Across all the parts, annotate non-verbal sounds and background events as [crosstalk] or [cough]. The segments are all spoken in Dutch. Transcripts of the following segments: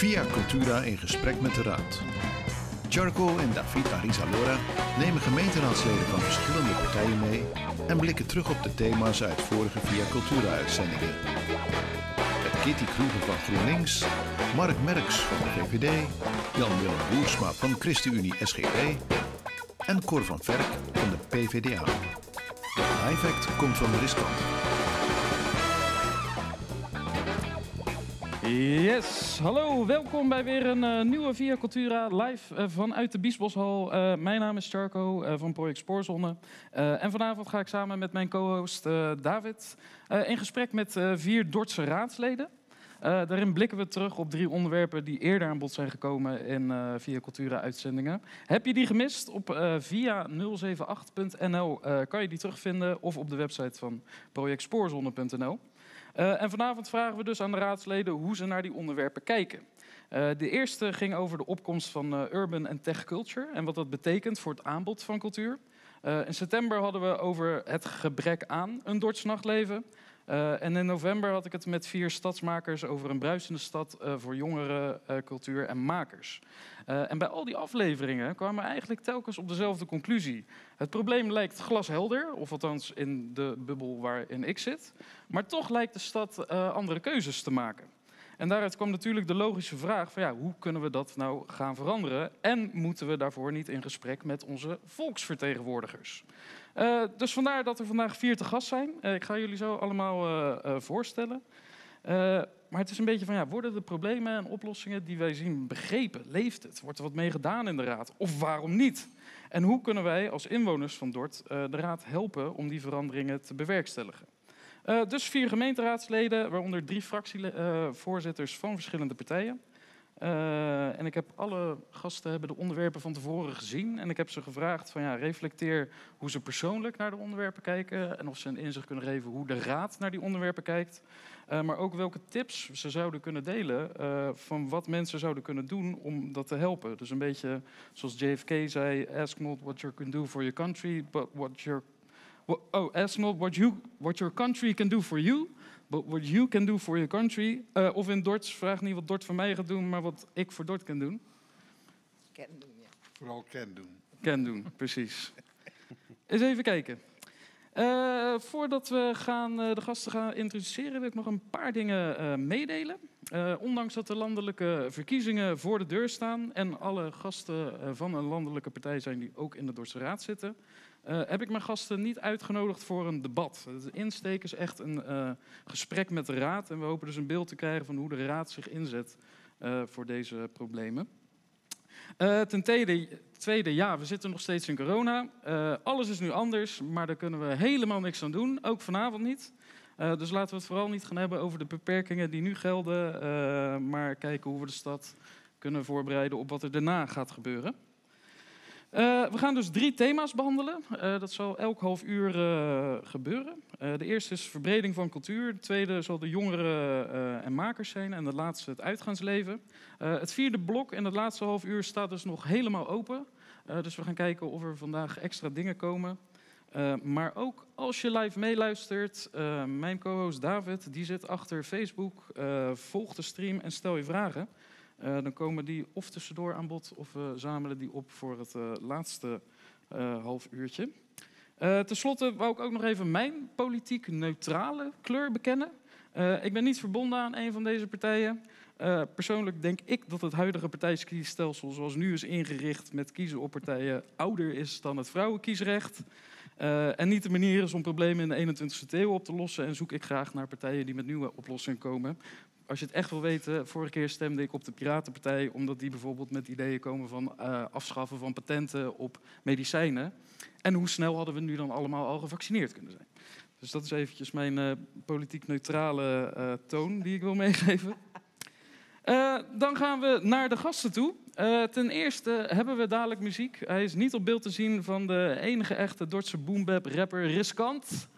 Via Cultura in gesprek met de Raad. Charco en David Arizalora nemen gemeenteraadsleden van verschillende partijen mee en blikken terug op de thema's uit vorige Via Cultura-uitzendingen. Met Kitty Kroeger van GroenLinks, Mark Merks van de VVD, Jan-Willem Boersma van ChristenUnie SGP en Cor van Verk van de PVDA. De effect komt van de riskant. Yes, hallo, welkom bij weer een eh, nieuwe Via Cultura live eh, vanuit de Biesboshal. Eh, mijn naam is Charco van Project Spoorzone. Eh, en vanavond ga ik samen met mijn co-host David in gesprek met vier Dordtse raadsleden. Daarin blikken we terug op drie onderwerpen die eerder aan bod zijn gekomen in Via Cultura uitzendingen. Heb je die gemist? Op eh, via 078.nl eh, kan je die terugvinden of op de website van projectspoorzone.nl. Eh, en vanavond vragen we dus aan de raadsleden hoe ze naar die onderwerpen kijken. Eh, de eerste ging over de opkomst van eh, urban en tech culture en wat dat betekent voor het aanbod van cultuur. In september hadden we over het gebrek aan een Dords nachtleven. Eh, en in november had ik het met vier stadsmakers over een bruisende stad eh, voor jongeren, eh, cultuur en makers. En bij al die afleveringen kwamen we eigenlijk telkens op dezelfde conclusie. Het probleem lijkt glashelder, of althans in de bubbel waarin ik zit. Maar toch lijkt de stad andere keuzes te maken. En daaruit kwam natuurlijk de logische vraag van ja, hoe kunnen we dat nou gaan veranderen? En moeten we daarvoor niet in gesprek met onze volksvertegenwoordigers? Eh, dus vandaar dat er vandaag vier te gast zijn. Eh, ik ga jullie zo allemaal eh, voorstellen. Maar het is een beetje van ja, worden de problemen en oplossingen die wij zien begrepen? Leeft het? Wordt er wat mee gedaan in de raad? Of waarom niet? En hoe kunnen wij als inwoners van Dort de raad helpen om die veranderingen te bewerkstelligen? Eh, dus vier gemeenteraadsleden, waaronder drie fractievoorzitters van verschillende partijen. Eh, en ik heb alle gasten hebben de onderwerpen van tevoren gezien. En ik heb ze gevraagd van ja, reflecteer hoe ze persoonlijk naar de onderwerpen kijken. En of ze een inzicht kunnen geven hoe de raad naar die onderwerpen kijkt. Eh, maar ook welke tips ze zouden kunnen delen eh, van wat mensen zouden kunnen doen om dat te helpen. Dus een beetje zoals JFK zei, ask not what you can do for your country, but what your Oh, ask not what, you, what your country can do for you, but what you can do for your country. Eh, of in Dorts, vraag niet wat Dort voor mij gaat doen, maar wat ik voor Dort kan doen. Ken doen, ja. Vooral ken doen. Kan doen, [laughs] precies. Eens even kijken. Eh, voordat we gaan, eh, de gasten gaan introduceren, wil ik nog een paar dingen eh, meedelen. Eh, ondanks dat de landelijke verkiezingen voor de deur staan en alle gasten eh, van een landelijke partij zijn die ook in de Dordtse Raad zitten, eh, heb ik mijn gasten niet uitgenodigd voor een debat. De insteek is echt een eh, gesprek met de Raad en we hopen dus een beeld te krijgen van hoe de Raad zich inzet eh, voor deze problemen. Ten tweede, tweede, ja, we zitten nog steeds in corona. Alles is nu anders, maar daar kunnen we helemaal niks aan doen. Ook vanavond niet. Dus laten we het vooral niet gaan hebben over de beperkingen die nu gelden. maar kijken hoe we de stad kunnen voorbereiden op wat er daarna gaat gebeuren. Eh, we gaan dus drie thema's behandelen. Eh, dat zal elk half uur eh, gebeuren. De eerste is verbreding van cultuur. De tweede zal de jongeren en makers zijn. En de laatste het uitgaansleven. Het vierde blok en het laatste half uur staat dus nog helemaal open. Dus we gaan kijken of er vandaag extra dingen komen. Maar ook als je live meeluistert, mijn co-host David, die zit achter Facebook. Volg de stream en stel je vragen. Eh, dan komen die of tussendoor aan bod of we zamelen die op voor het eh, laatste eh, half uurtje. Ten slotte wou ik ook nog even mijn politiek neutrale kleur bekennen. Ik ben niet verbonden aan een van deze partijen. Persoonlijk denk ik dat het huidige partijkiesstelsel zoals nu is ingericht met kiezen op partijen ouder is dan het vrouwenkiesrecht. En niet de manier is om problemen in de 21ste eeuw op te lossen. En zoek ik graag naar partijen die met nieuwe oplossingen komen. Als je het echt wil weten, vorige keer stemde ik op de Piratenpartij, omdat die bijvoorbeeld met ideeën komen van eh, afschaffen van patenten op medicijnen. En hoe snel hadden we nu dan allemaal al gevaccineerd kunnen zijn? Dus dat is eventjes mijn eh, politiek neutrale eh, toon die ik wil meegeven. Dan gaan we naar de gasten toe. Ten eerste hebben we dadelijk muziek. Hij is niet op beeld te zien van de enige echte Dordtse boombap rapper Riskant.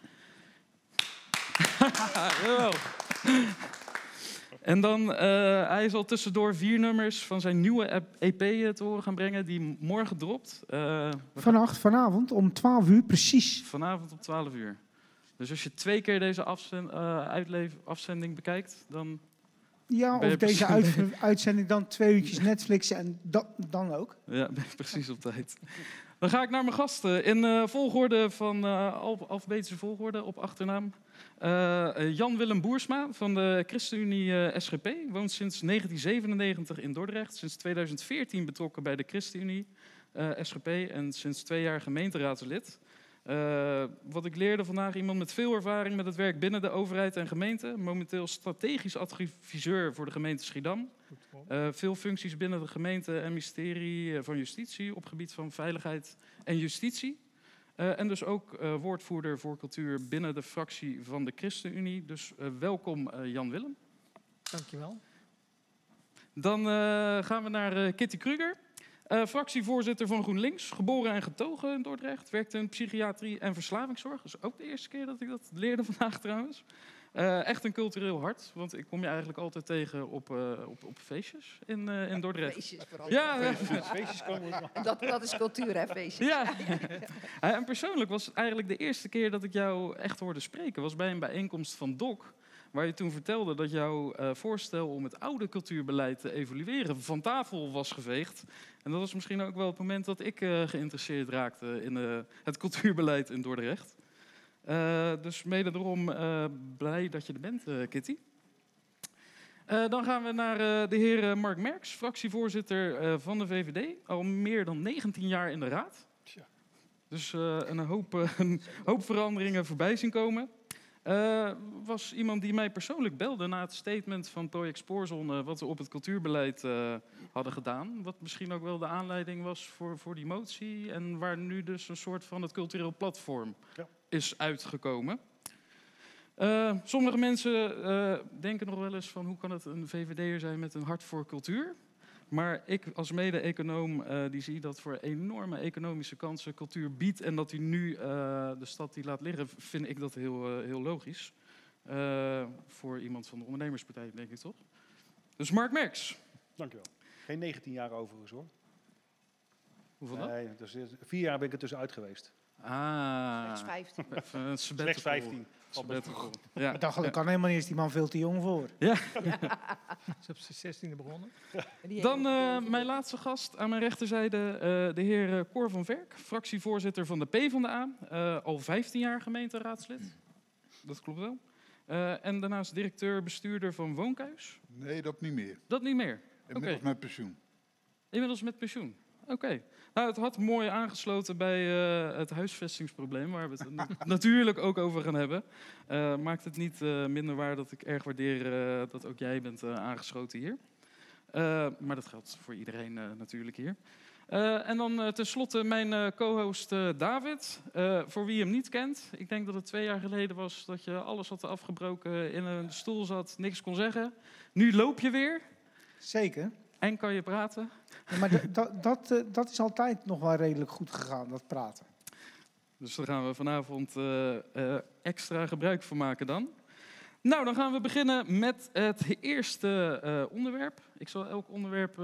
[laughs] En dan, eh, hij zal tussendoor vier nummers van zijn nieuwe EP te horen gaan brengen, die morgen dropt. Eh, gaan- Vannacht, vanavond om 12 uur precies. Vanavond om 12 uur. Dus als je twee keer deze afzen- eh, uitleef- afzending bekijkt, dan Ja, of deze uitzending dan twee uurtjes Netflixen en dat, dan ook. Ja, [laughs] ben precies op tijd. Dan ga ik naar mijn gasten in eh, volgorde van eh, al- alfabetische volgorde op achternaam. Eh, Jan-Willem Boersma van de ChristenUnie SGP. Woont sinds 1997 in Dordrecht. Sinds 2014 betrokken bij de ChristenUnie SGP. En sinds twee jaar gemeenteraadslid. Eh, wat ik leerde vandaag, iemand met veel ervaring met het werk binnen de overheid en gemeente. Momenteel strategisch adviseur voor de gemeente Schiedam. Eh, veel functies binnen de gemeente en ministerie eh, van Justitie op gebied van veiligheid en justitie. En dus ook woordvoerder voor cultuur binnen de fractie van de ChristenUnie. Dus welkom Jan Willem. Dankjewel. Dan gaan we naar Kitty Kruger. Eh, fractievoorzitter van GroenLinks, geboren en getogen in Dordrecht. Werkte in psychiatrie en verslavingszorg. Dat is ook de eerste keer dat ik dat leerde [laughs] vandaag trouwens. Eh, echt een cultureel hart, want ik kom je eigenlijk altijd tegen op, eh, op, op feestjes in, eh, in Dordrecht. Feestjes vooral. Ja, ja. Feestjes komen. Dat, dat is cultuur, hè, feestjes. Ja. [laughs] Ja, en persoonlijk was het eigenlijk de eerste keer dat ik jou echt hoorde spreken. Was bij een bijeenkomst van DOC. Waar je toen vertelde dat jouw eh, voorstel om het oude cultuurbeleid te evalueren van tafel was geveegd. En dat was misschien ook wel het moment dat ik eh, geïnteresseerd raakte in eh, het cultuurbeleid in Dordrecht. Dus mede daarom blij dat je er bent, Kitty. Dan gaan we naar de heer Mark Merks, fractievoorzitter van de VVD. Al meer dan 19 jaar in de raad. Dus een, hoop, [laughs] een hoop veranderingen voorbij zien komen. Eh, was iemand die mij persoonlijk belde na het statement van Project Spoorzone... wat we op het cultuurbeleid eh, hadden gedaan. Wat misschien ook wel de aanleiding was voor, voor die motie... en waar nu dus een soort van het cultureel platform Ja. is uitgekomen. Eh, sommige mensen denken nog wel eens van hoe kan het een VVD'er zijn met een hart voor cultuur. Maar ik als mede-econoom eh, die zie dat voor enorme economische kansen cultuur biedt en dat hij nu eh, de stad die laat liggen, vind ik dat heel, eh, heel logisch. Eh, voor iemand van de ondernemerspartij, denk ik toch? Dus Mark Merks. Dankjewel. Geen 19 jaar overigens hoor. Hoeveel dan? Nee, dus vier jaar ben ik er tussenuit geweest. Ah, Slechts 15. even een sabbatical. Slechts 15. Sabbatical. Ja. Maar dat kan helemaal niet, is die man veel te jong voor. [laughs] Ze is op zijn 16e begonnen. Die Dan eh, mijn laatste gast aan mijn rechterzijde, eh, de heer eh, Cor van Verk, fractievoorzitter van de PvdA. eh al 15 jaar gemeenteraadslid. Dat klopt wel. Eh, en daarnaast directeur-bestuurder van Woonkuis. Nee, dat niet meer. Dat niet meer. Inmiddels met pensioen. Inmiddels met pensioen. Oké. Nou, het had mooi aangesloten bij eh, het huisvestingsprobleem, waar we het na- [laughs] natuurlijk ook over gaan hebben. Eh, maakt het niet eh, minder waar dat ik erg waardeer dat ook jij bent aangeschoten hier. Maar dat geldt voor iedereen natuurlijk hier. En dan tenslotte mijn co-host David. Voor wie hem niet kent, ik denk dat het twee jaar geleden was dat je alles had afgebroken, in een stoel zat, niks kon zeggen. Nu loop je weer Zeker. En kan je praten. Ja, maar dat, dat, eh, dat is altijd nog wel redelijk goed gegaan, dat praten. Dus daar gaan we vanavond eh, eh, extra gebruik van maken dan. Nou, dan gaan we beginnen met het eerste onderwerp. Ik zal elk onderwerp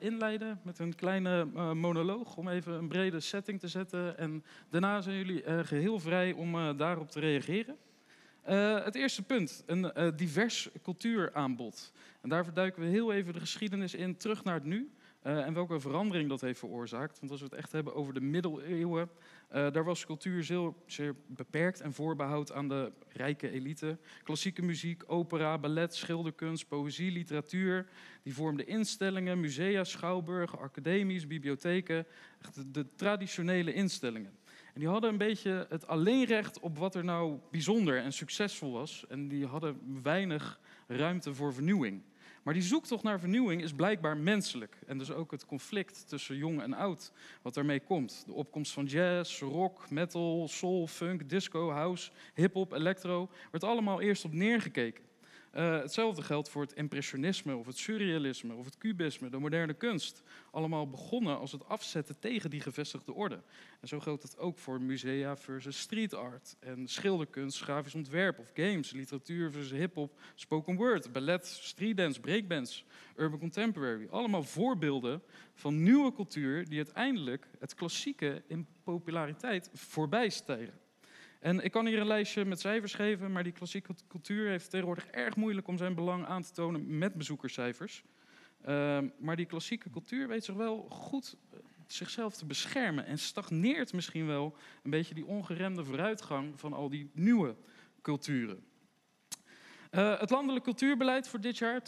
inleiden met een kleine monoloog om even een brede setting te zetten. En daarna zijn jullie eh, geheel vrij om daarop te reageren. Eh, het eerste punt, een eh, divers cultuuraanbod. En daar verduiken we heel even de geschiedenis in, terug naar het nu. eh, en welke verandering dat heeft veroorzaakt. Want als we het echt hebben over de middeleeuwen, daar was cultuur zeer, zeer beperkt en voorbehoud aan de rijke elite. Klassieke muziek, opera, ballet, schilderkunst, poëzie, literatuur. Die vormden instellingen, musea, schouwburgen, academies, bibliotheken. Echt de traditionele instellingen. En die hadden een beetje het alleenrecht op wat er nou bijzonder en succesvol was. En die hadden weinig ruimte voor vernieuwing. Maar die zoektocht naar vernieuwing is blijkbaar menselijk. En dus ook het conflict tussen jong en oud, wat daarmee komt. De opkomst van jazz, rock, metal, soul, funk, disco, house, hip-hop, electro, werd allemaal eerst op neergekeken. Eh, hetzelfde geldt voor het impressionisme of het surrealisme of het cubisme, de moderne kunst. Allemaal begonnen als het afzetten tegen die gevestigde orde. En zo geldt het ook voor musea versus street art en schilderkunst, grafisch ontwerp of games, literatuur versus hip-hop, spoken word, ballet, streetdance, breakdance, urban contemporary. Allemaal voorbeelden van nieuwe cultuur die uiteindelijk het klassieke in populariteit voorbij stijgen. En ik kan hier een lijstje met cijfers geven, maar die klassieke cultuur heeft tegenwoordig erg moeilijk om zijn belang aan te tonen met bezoekerscijfers. Ehm, maar die klassieke cultuur weet zich wel goed eh, zichzelf te beschermen en stagneert misschien wel een beetje die ongeremde vooruitgang van al die nieuwe culturen. Uh, het landelijk cultuurbeleid voor dit jaar, 2021-2025,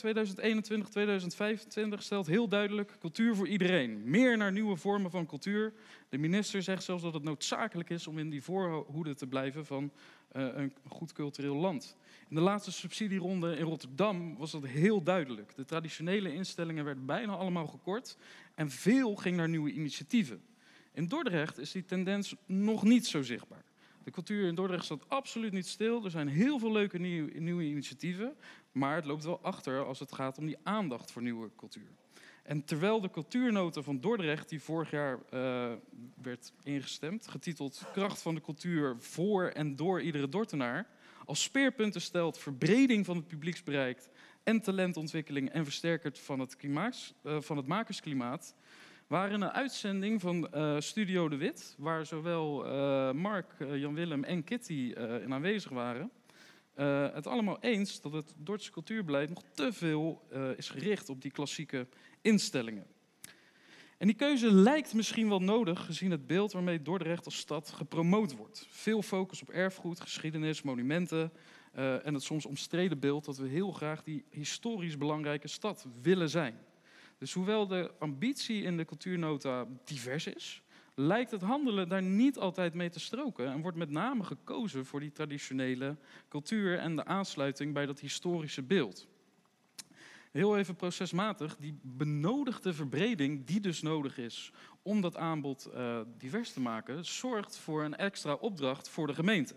stelt heel duidelijk cultuur voor iedereen. Meer naar nieuwe vormen van cultuur. De minister zegt zelfs dat het noodzakelijk is om in die voorhoede te blijven van uh, een goed cultureel land. In de laatste subsidieronde in Rotterdam was dat heel duidelijk. De traditionele instellingen werden bijna allemaal gekort en veel ging naar nieuwe initiatieven. In Dordrecht is die tendens nog niet zo zichtbaar. De cultuur in Dordrecht staat absoluut niet stil. Er zijn heel veel leuke nieuwe, initiatieven. Maar het loopt wel achter als het gaat om die aandacht voor nieuwe cultuur. En terwijl de cultuurnota van Dordrecht, die vorig jaar uh, werd ingestemd, getiteld Kracht van de cultuur voor en door iedere Dortenaar, als speerpunten stelt verbreding van het publieksbereik en talentontwikkeling en versterkend van het, klimaats, uh, van het makersklimaat, waren een uitzending van uh, Studio De Wit, waar zowel uh, Mark, uh, Jan Willem en Kitty in aanwezig waren. het allemaal eens dat het Dordtse cultuurbeleid nog te veel is gericht op die klassieke instellingen. En die keuze lijkt misschien wel nodig gezien het beeld waarmee Dordrecht als stad gepromoot wordt. Veel focus op erfgoed, geschiedenis, monumenten en het soms omstreden beeld dat we heel graag die historisch belangrijke stad willen zijn. Dus hoewel de ambitie in de cultuurnota divers is, lijkt het handelen daar niet altijd mee te stroken en wordt met name gekozen voor die traditionele cultuur en de aansluiting bij dat historische beeld. Heel even procesmatig, die benodigde verbreding die dus nodig is om dat aanbod uh, divers te maken, zorgt voor een extra opdracht voor de gemeente.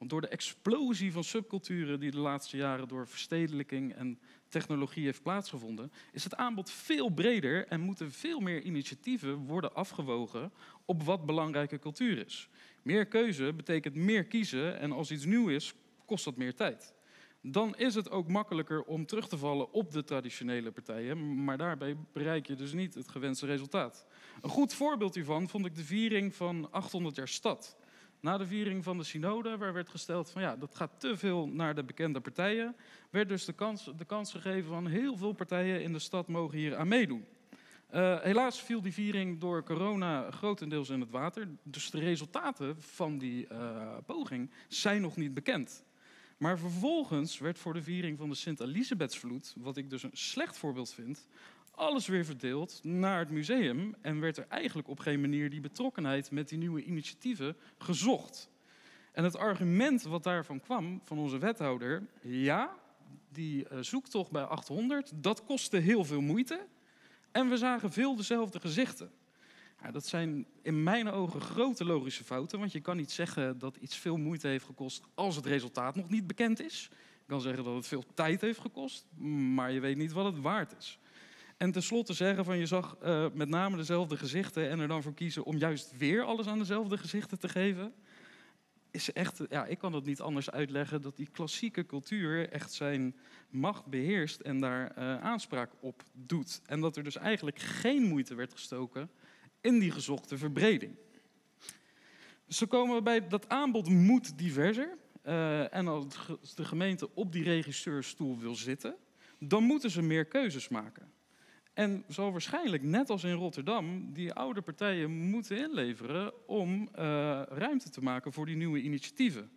Want door de explosie van subculturen die de laatste jaren door verstedelijking en technologie heeft plaatsgevonden, is het aanbod veel breder en moeten veel meer initiatieven worden afgewogen op wat belangrijke cultuur is. Meer keuze betekent meer kiezen en als iets nieuw is, kost dat meer tijd. Dan is het ook makkelijker om terug te vallen op de traditionele partijen, maar daarbij bereik je dus niet het gewenste resultaat. Een goed voorbeeld hiervan vond ik de viering van 800 jaar stad. Na de viering van de synode, waar werd gesteld van ja, dat gaat te veel naar de bekende partijen, werd dus de kans, de kans gegeven van heel veel partijen in de stad mogen hier aan meedoen. Uh, helaas viel die viering door corona grotendeels in het water, dus de resultaten van die uh, poging zijn nog niet bekend. Maar vervolgens werd voor de viering van de Sint-Elisabethsvloed, wat ik dus een slecht voorbeeld vind, alles weer verdeeld naar het museum en werd er eigenlijk op geen manier die betrokkenheid met die nieuwe initiatieven gezocht. En het argument wat daarvan kwam van onze wethouder, ja, die uh, zoektocht bij 800, dat kostte heel veel moeite en we zagen veel dezelfde gezichten. Ja, dat zijn in mijn ogen grote logische fouten, want je kan niet zeggen dat iets veel moeite heeft gekost als het resultaat nog niet bekend is. Je kan zeggen dat het veel tijd heeft gekost, maar je weet niet wat het waard is. En tenslotte zeggen van je zag uh, met name dezelfde gezichten en er dan voor kiezen om juist weer alles aan dezelfde gezichten te geven. Is echt, ja, ik kan dat niet anders uitleggen dat die klassieke cultuur echt zijn macht beheerst en daar uh, aanspraak op doet. En dat er dus eigenlijk geen moeite werd gestoken in die gezochte verbreding. Zo komen we bij dat aanbod moet diverser. Uh, en als de gemeente op die regisseurstoel wil zitten, dan moeten ze meer keuzes maken. En zal waarschijnlijk, net als in Rotterdam, die oude partijen moeten inleveren om uh, ruimte te maken voor die nieuwe initiatieven.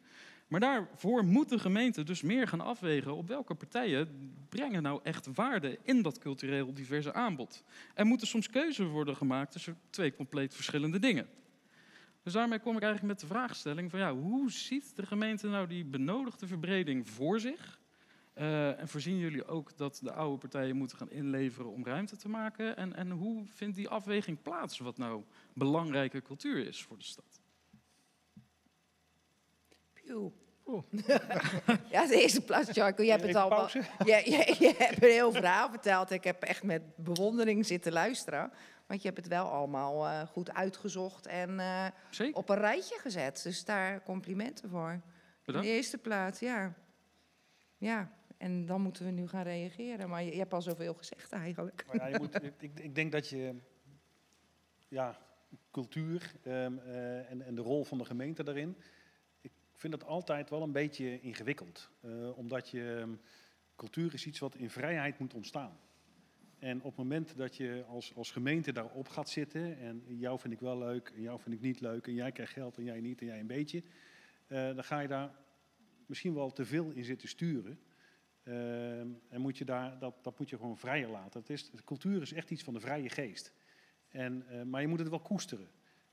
Maar daarvoor moet de gemeente dus meer gaan afwegen op welke partijen brengen nou echt waarde in dat cultureel diverse aanbod. Er moeten soms keuzes worden gemaakt tussen twee compleet verschillende dingen. Dus daarmee kom ik eigenlijk met de vraagstelling van ja, hoe ziet de gemeente nou die benodigde verbreding voor zich? Uh, en voorzien jullie ook dat de oude partijen moeten gaan inleveren om ruimte te maken? En, en hoe vindt die afweging plaats, wat nou belangrijke cultuur is voor de stad? Pew. Oh. [laughs] ja, de eerste plaats, Jarko. Je hebt het al. [laughs] Je, je, je hebt een heel verhaal verteld. Ik heb echt met bewondering zitten luisteren. Want je hebt het wel allemaal uh, goed uitgezocht en uh, op een rijtje gezet. Dus daar complimenten voor. Bedankt. In de eerste plaats, ja. Ja, en dan moeten we nu gaan reageren. Maar je, je hebt al zoveel gezegd eigenlijk. Maar ja, je moet, [laughs] ik, ik, denk dat je ja, cultuur um, uh, en, en, de rol van de gemeente daarin. Ik vind dat altijd wel een beetje ingewikkeld. Uh, omdat je, ehm, cultuur is iets wat in vrijheid moet ontstaan. En op het moment dat je als, als gemeente daarop gaat zitten, en jou vind ik wel leuk, en jou vind ik niet leuk, en jij krijgt geld en jij niet, en jij een beetje, uh, dan ga je daar misschien wel te veel in zitten sturen. Uh, en moet je daar, dat, dat moet je gewoon vrijer laten. Het is, cultuur is echt iets van de vrije geest. En, uh, maar je moet het wel koesteren.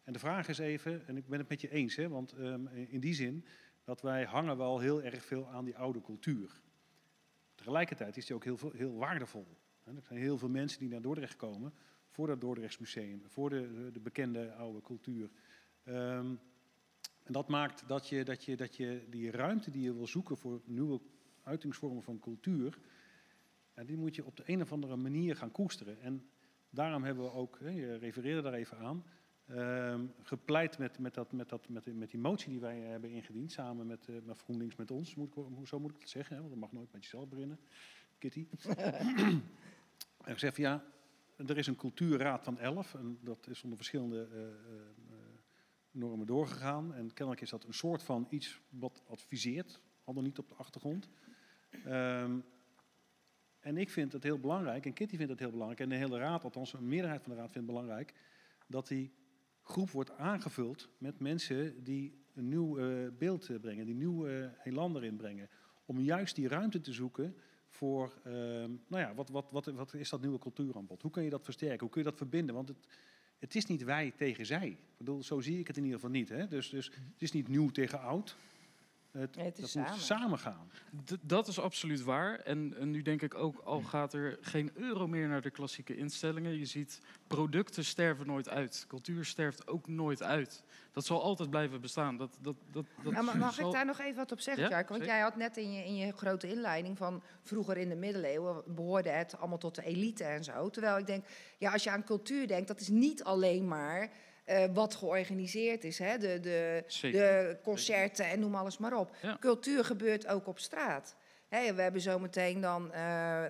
En de vraag is even, en ik ben het met je eens, hè, want um, in die zin dat wij hangen wel heel erg veel aan die oude cultuur. Tegelijkertijd is die ook heel, veel, heel waardevol. Er zijn heel veel mensen die naar Dordrecht komen voor dat Dordrechtsmuseum, voor de, de bekende oude cultuur. Um, en dat maakt dat je, dat, je, dat je die ruimte die je wil zoeken voor nieuwe uitingsvormen van cultuur, ja, die moet je op de een of andere manier gaan koesteren. En daarom hebben we ook, je refereerde daar even aan, um, gepleit met, met, dat, met, dat, met, met die motie die wij hebben ingediend, samen met, uh, met GroenLinks met ons, moet ik, zo moet ik het zeggen, hè, want dat mag nooit met jezelf beginnen, Kitty. [laughs] en gezegd van ja, er is een cultuurraad van elf, en dat is onder verschillende uh, uh, normen doorgegaan. En kennelijk is dat een soort van iets wat adviseert, al dan niet op de achtergrond. Um, en ik vind het heel belangrijk, en Kitty vindt het heel belangrijk, en de hele raad, althans een meerderheid van de raad vindt het belangrijk, dat die groep wordt aangevuld met mensen die een nieuw uh, beeld brengen, die nieuw uh, erin brengen. Om juist die ruimte te zoeken voor, uh, nou ja, wat, wat, wat, wat is dat nieuwe cultuuraanbod? Hoe kun je dat versterken? Hoe kun je dat verbinden? Want het, het is niet wij tegen zij. Ik bedoel, zo zie ik het in ieder geval niet. Hè? Dus, dus het is niet nieuw tegen oud. Het, nee, het is dat samen. moet samen gaan. D dat is absoluut waar. En, en, nu denk ik ook, al gaat er geen euro meer naar de klassieke instellingen. Je ziet, producten sterven nooit uit. Cultuur sterft ook nooit uit. Dat zal altijd blijven bestaan. Dat, dat, dat, dat nou, mag zal... ik daar nog even wat op zeggen, Ja, Jarko? Want zeker. jij had net in je, in je grote inleiding van vroeger in de middeleeuwen behoorde het allemaal tot de elite en zo. Terwijl ik denk, ja, als je aan cultuur denkt, dat is niet alleen maar eh, wat georganiseerd is. Hè? De, de, de concerten en noem alles maar op. Ja. Cultuur gebeurt ook op straat. Hè, we hebben zometeen dan, eh,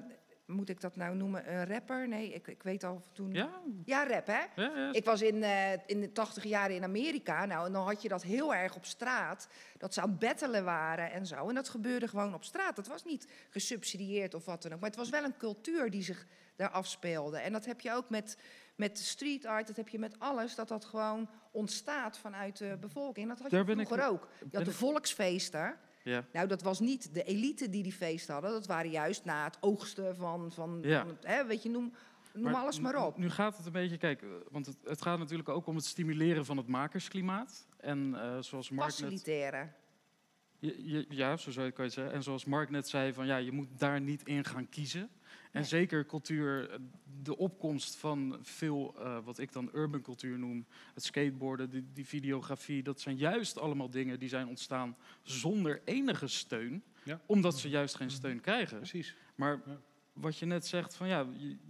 moet ik dat nou noemen, een rapper? Nee, ik, ik weet al toen. Ja, Ja, rap, hè? ja, ja. Ik was in, eh, in de tachtig jaren in Amerika. Nou, en dan had je dat heel erg op straat. Dat ze aan het bettelen waren en zo. En dat gebeurde gewoon op straat. Dat was niet gesubsidieerd of wat dan ook. Maar het was wel een cultuur die zich daar afspeelde. En dat heb je ook met, met street art. Dat heb je met alles. Dat dat gewoon ontstaat vanuit de bevolking. En dat had je Daar ben ik- vroeger ook. Je had de volksfeesten. ja. Nou, dat was niet de elite die die feesten hadden. Dat waren juist na het oogsten van, van, Ja. van hè, weet je, noem, noem Maar alles maar op. Nu gaat het een beetje, kijk, eh, want het, het gaat natuurlijk ook om het stimuleren van het makersklimaat. En eh, zoals Mark net, Faciliteren. je- je- ja, zo zou je het zeggen. En zoals Mark net zei, van ja, je moet daar niet in gaan kiezen. En zeker cultuur, eh, de opkomst van veel, eh, wat ik dan urban cultuur noem, het skateboarden, die, die videografie, dat zijn juist allemaal dingen die zijn ontstaan zonder enige steun, Ja. omdat ze juist geen steun krijgen. Precies. Maar Ja. wat je net zegt, van ja,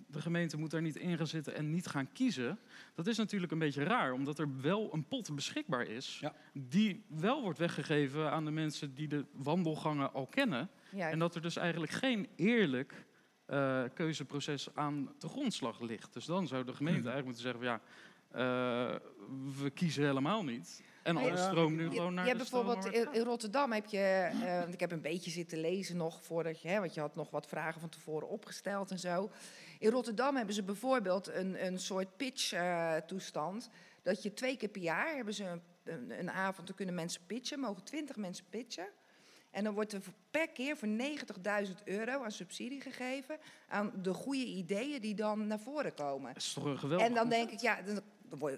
de gemeente moet daar niet in gaan zitten en niet gaan kiezen. Dat is natuurlijk een beetje raar, omdat er wel een pot beschikbaar is. Ja. Die wel wordt weggegeven aan de mensen die de wandelgangen al kennen. Ja, En dat er dus eigenlijk geen eerlijk eh, keuzeproces aan de grondslag ligt. Dus dan zou de gemeente eigenlijk moeten zeggen: van, ja, eh, we kiezen helemaal niet. En Maar alle ja, stroom nu Je- gewoon naar je de bijvoorbeeld in, in Rotterdam heb je, eh, want ik heb een beetje zitten lezen nog voordat je, hè, want je had nog wat vragen van tevoren opgesteld en zo. In Rotterdam hebben ze bijvoorbeeld een, een soort pitch-toestand. dat je twee keer per jaar hebben ze een, een, een avond, dan kunnen mensen pitchen, mogen twintig mensen pitchen. En dan wordt er per keer voor 90.000 euro aan subsidie gegeven aan de goede ideeën die dan naar voren komen. Dat is toch een geweldig. En dan denk ik, ja, dan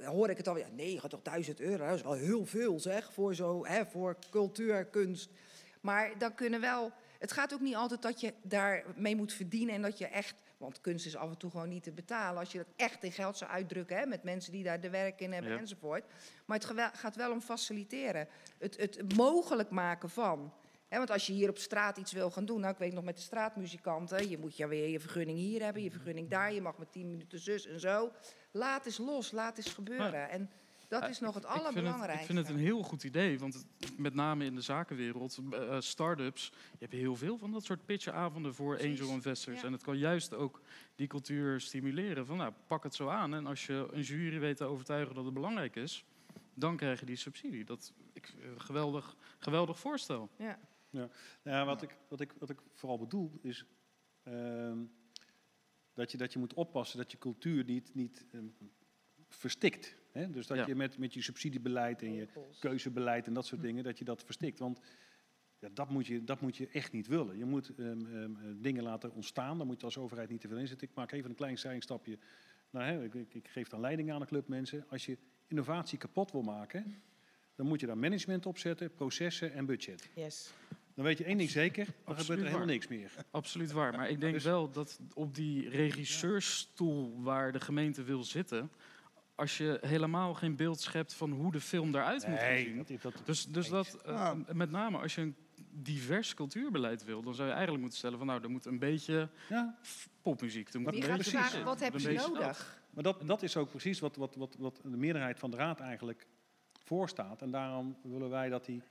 hoor ik het alweer. Ja, 90.000 euro, dat is wel heel veel zeg, voor, zo, hè, voor cultuur, kunst. Maar dan kunnen wel... Het gaat ook niet altijd dat je daarmee moet verdienen en dat je echt... Want kunst is af en toe gewoon niet te betalen. Als je dat echt in geld zou uitdrukken, hè, met mensen die daar de werk in hebben Ja. enzovoort. Maar het gaat wel om faciliteren. Het, het mogelijk maken van... Want als je hier op straat iets wil gaan doen, nou ik weet nog met de straatmuzikanten, je moet ja weer je vergunning hier hebben, je vergunning daar, je mag met 10 minuten zus en zo. Laat eens los, laat eens gebeuren. En dat is nog het Ik vind het, allerbelangrijkste. ik vind het een heel goed idee, want het- met name in de zakenwereld, eh, start-ups, je hebt heel veel van dat soort pitchavonden voor Precies, angel investors. ja. En het kan juist ook die cultuur stimuleren van, nou, pak het zo aan. En als je een jury weet te overtuigen dat het belangrijk is, dan krijg je die subsidie. Dat, ik ik, geweldig, geweldig voorstel. Ja. Ja, ja wat, ik, wat, ik, wat ik vooral bedoel is ehm, dat, je, dat je moet oppassen dat je cultuur niet, niet ehm, verstikt. Hè? Dus dat Ja. je met, met je subsidiebeleid en je keuzebeleid en dat soort dingen, dat je dat verstikt. Want ja, dat, moet je, dat moet je echt niet willen. Je moet ehm, ehm, eh, dingen laten ontstaan, daar moet je als overheid niet te veel in zitten. Ik maak even een klein zijstapje. Nou, hè, ik, ik, ik geef dan leiding aan de club mensen. Als je innovatie kapot wil maken, dan moet je daar management op zetten, processen en budget. Yes. Dan weet je één ding zeker, dan gebeurt Absoluut er helemaal waar. niks meer. Absoluut waar. Maar ik denk Dus- wel dat op die regisseursstoel waar de gemeente wil zitten, als je helemaal geen beeld schept van hoe de film eruit moet Nee, zien. dat, is- dat, Dus, dus dat, eh, met name als je een divers cultuurbeleid wil, dan zou je eigenlijk moeten stellen van nou, er moet een beetje ja, popmuziek. Er moet je een gaat beetje vragen, wat beetje dat. nodig? maar dat, dat is ook precies wat, wat, wat, wat de meerderheid van de raad eigenlijk voorstaat. En daarom willen wij dat die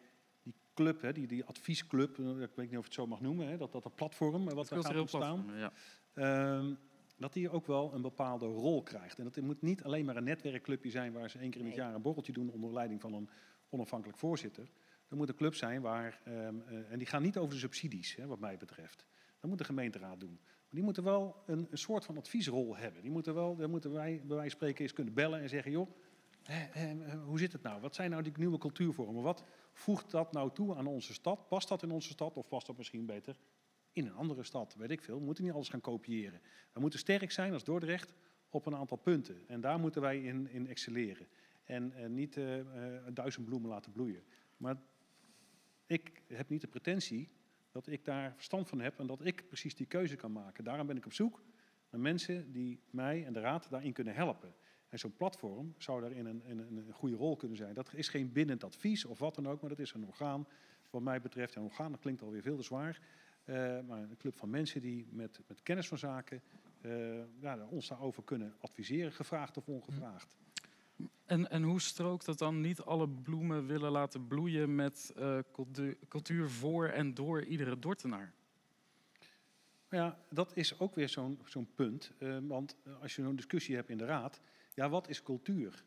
club, hè, die, die adviesclub, eh, ik weet niet of je het zo mag noemen, hè, dat, dat een platform eh, wat Het er gaat ontstaan, platform, ja. ehm, dat die ook wel een bepaalde rol krijgt. En dat moet niet alleen maar een netwerkclubje zijn waar ze één keer in het jaar een borreltje doen onder leiding van een onafhankelijk voorzitter. Er moet een club zijn waar, ehm, eh, en die gaan niet over de subsidies, hè, wat mij betreft. Dat moet de gemeenteraad doen. Maar die moeten wel een, een soort van adviesrol hebben. Die moeten wel, daar moeten wij bij wijze van spreken eens kunnen bellen en zeggen, joh, hoe zit het nou? Wat zijn nou die nieuwe cultuurvormen? Wat voegt dat nou toe aan onze stad? Past dat in onze stad of past dat misschien beter in een andere stad? Weet ik veel. We moeten niet alles gaan kopiëren. We moeten sterk zijn als Dordrecht op een aantal punten. En daar moeten wij in, in excelleren. En, en niet eh, eh, duizend bloemen laten bloeien. Maar ik heb niet de pretentie dat ik daar verstand van heb en dat ik precies die keuze kan maken. Daarom ben ik op zoek naar mensen die mij en de raad daarin kunnen helpen. En zo'n platform zou daarin een, een, een goede rol kunnen zijn. Dat is geen bindend advies of wat dan ook, maar dat is een orgaan, wat mij betreft. Een orgaan, dat klinkt alweer veel te zwaar. Eh, maar een club van mensen die met, met kennis van zaken eh, ja, ons daarover kunnen adviseren, gevraagd of ongevraagd. En, en hoe strookt dat dan niet alle bloemen willen laten bloeien met eh, cultu- cultuur voor en door iedere Dortenaar? Ja, dat is ook weer zo'n zo'n punt. want als je een discussie hebt in de raad, ja, wat is cultuur?